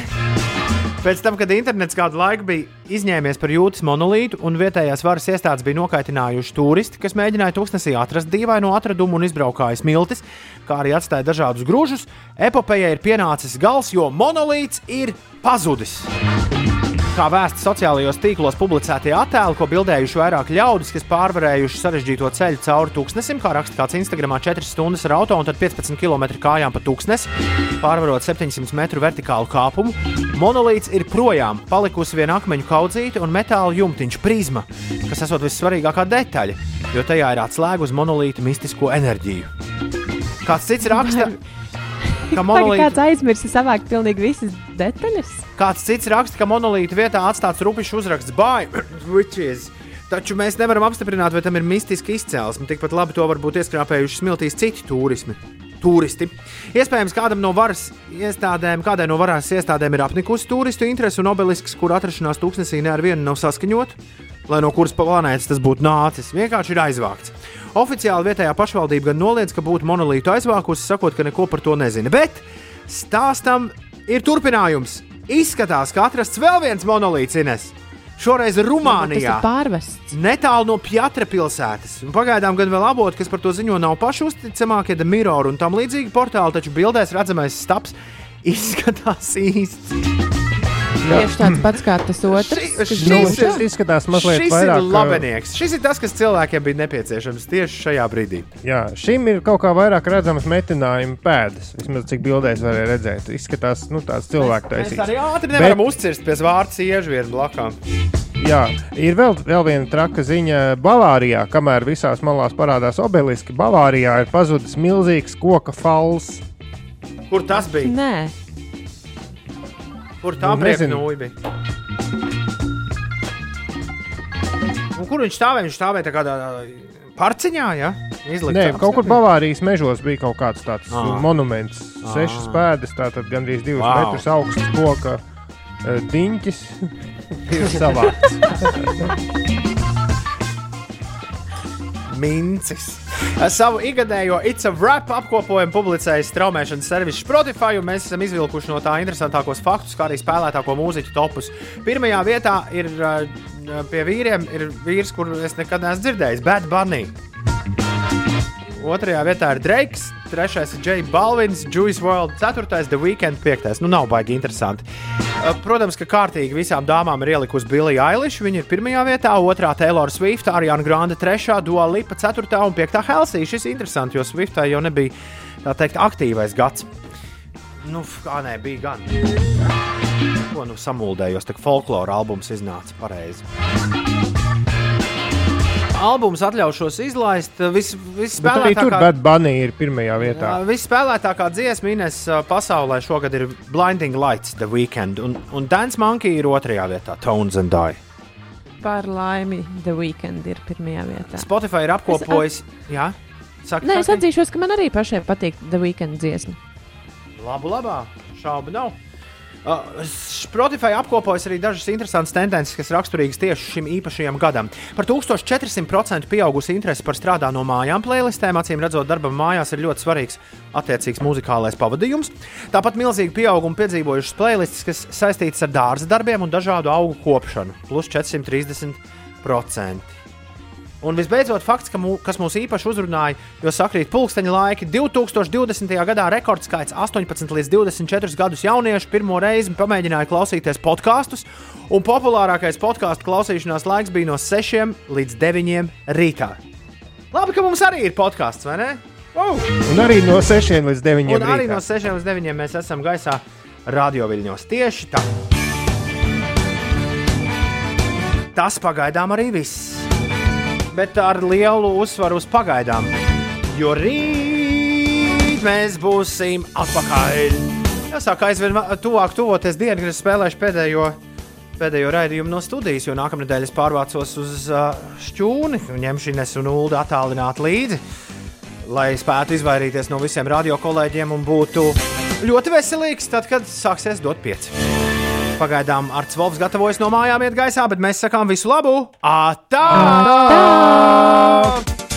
Pēc tam, kad internets kādu laiku bija izņēmies par jūtas monolītu un vietējās varas iestādes bija nokaitinājuši turisti, kas mēģināja tūkstnesī atrast dīvainu atradumu un izbraukājas miltis, kā arī atstāja dažādus grūžus, epopējai ir pienācis gals, jo monolīts ir pazudis. Kā vēsts sociālajos tīklos publicētie attēli, ko bildējuši vairāk ļaudis, kas pārvarējuši sarežģīto ceļu cauri tūkstnesim, kā raksta kāds Instagramā 4 stundas ar auto un tad 15 km kājām pa tūkstnesi, pārvarot 700 metru vertikālu kāpumu. Monolīts ir projām, palikusi viena akmeņu kaudzīte un metāla jumtiņš prizma, kas esot vissvarīgākā detaļa, jo tajā ir atslēga uz monolīta mistisko enerģiju. Kāds cits raksta, ka Vai monolīts kāds aizmirsa savākt pilnīgi visas detaļas? Kāds cits raksta, ka monolīta vietā atstāts rupišs uzraksts Bāj, witches. Taču mēs nevaram apstiprināt, vai tam ir mistiska izcelsme. Tikpat labi to varbūt ieskrāpējuši smiltīs citi turismi. Turisti. Iespējams, kādam no varas iestādēm, kādai no varas iestādēm ir apnikusi turistu interese un obelisks, kur atrašanās tūkstnesī ne ar vienu nav saskaņot, lai no kuras planētas tas būtu nācis. Vienkārši ir aizvākts. Oficiāli vietējā pašvaldība gan noliedz, ka būtu monolītu aizvākusi, sakot, ka neko par to nezina. Bet stāstam ir turpinājums. Izskatās, ka atrasts vēl viens monolīts Ines. Šoreiz Rumānijā. Tas ir pārvests. Netālu no Pjatra pilsētas. Un Pagaidām gan vēl avoti, kas par to ziņo, nav paši uzticamākie, The Mirror un tam līdzīgi portāli, taču bildēs redzamais staps izskatās īsts. Tieši tāds pats kā tas otrs. šis otrā. Tas izskatās mazliet Šis vairāk. ir labenieks. Šis ir tas, kas cilvēkiem bija nepieciešams tieši šajā brīdī. Jā, šim ir kaut kā vairāk redzamas metinājuma pēdas. Vismaz cik bildēs varēja redzēt. Izskatās, nu, tāds cilvēks Mēs taisīts. arī ātri nevaram Bet... uzcirst pie vārds iežu vienu blakām. Jā, ir vēl, vēl viena traka ziņa. Bavārijā, kamēr visās malās parādās obeliski, Bavārijā ir pazudis milzīgs koka fals. Kur tas bija? Nē, Kur tā Nu, priekšnūja bija? Un kur viņš stāvēja? Viņš stāvēja tā kādā parciņā, ja? Izlikts Nē, apskatīt. kaut kur Bavārijas mežos bija kaut kāds tāds Ā. monuments. Ā. Sešas pēdas, tātad gandrīz divus wow. metrus augsts koka eh, diņķis. ir savāds. Mincis. Savu ikgadējo It's a Wrap apkopojumu publicēja straumēšanas servis Spotify, un mēs esam izvilkuši no tā interesantākos faktus, kā arī spēlētāko mūziķu topus. Pirmajā vietā ir uh, pie vīriem ir vīrs, kuru es nekad neesmu dzirdējis - Bad Bunny. Otrajā vietā ir Drakes, trešais ir Jay Balvins, Juice World, ceturtais The Weekend, piektais. Nu, nav baigi interesanti. Uh, Protams, ka kārtīgi visām dāmām ir ielikusi Billy Eilish. Viņa ir pirmajā vietā, otrā Taylor Swift, Ariana Grande, trešā Dua Lipa, ceturtā un piektā Helsija. Šis ir interesants, jo Swiftai jau nebija tā teikt aktīvais gads. Nu, kā nē, bija gan. Ko nu samuldējos, tā folklora albums iznāca pareizi. Albums atļaušos izlaist. Vis, vis Bet arī tur spēlētākā- Bad Bunny ir pirmajā vietā. Jā, Visspēlētākā dziesma Ines ā, pasaulē šogad ir Blinding Lights, The Weekend, un, un Dance Monkey ir otrajā vietā, Tones and Die. par laimi The Weekend ir pirmajā vietā. Spotify ir apkopojis. Jā, saka, Nē, es atzīšos, ka man arī pašai patīk The Weekend dziesma. Labu, labā, šaubu nav. Uh, Spotify apkopojas arī dažas interesantas tendences, kas raksturīgas tieši šim īpašajam gadam. Par 1400% pieaugusi interese par strādā no mājām playlistēm, acīm redzot, darbam mājās ir ļoti svarīgs attiecīgs muzikālais pavadījums. Tāpat milzīgi pieaugumu piedzīvojušas playlists, kas saistītas ar dārza darbiem un dažādu augu kopšanu, plus 430%. Un visbeidzot, fakts, ka mū, kas mūs īpaši uzrunāja, jo sakrīt pulksteņa laiki, 2020. gadā rekordskaits 18 līdz 24 gadus jauniešu pirmo reizi pamēģināja klausīties podkāstus, un populārākais podkāstu klausīšanās laiks bija no 6 līdz 9 rītā. Labi, ka mums arī ir podkāsts, vai ne? Wow! Un arī no 6 līdz 9 Un arī rītā. no 6 līdz 9 mēs esam gaisā radioviļņos. Tieši tā. Tas pagaidām arī viss. Bet ar lielu uzsvaru uz pagaidām. Jo rīt mēs būsim atpakaļ. Jāsaka, aizvien tuvāk tuvoties dienai, kad es spēlēšu pēdējo, pēdējo raidījumu no studijas, jo nākamnedēļ es pārvācos uz uh, šķūni ņemšu Ines un Ulu attālināt līdzi lai spētu izvairīties no visiem radiokolēģiem un būtu ļoti veselīgs, tad, kad sāksies dot pieci. Pagaidām ar Cvolfs gatavojas no mājām iet gaisā, bet mēs sakām visu labu! Atā! Atā!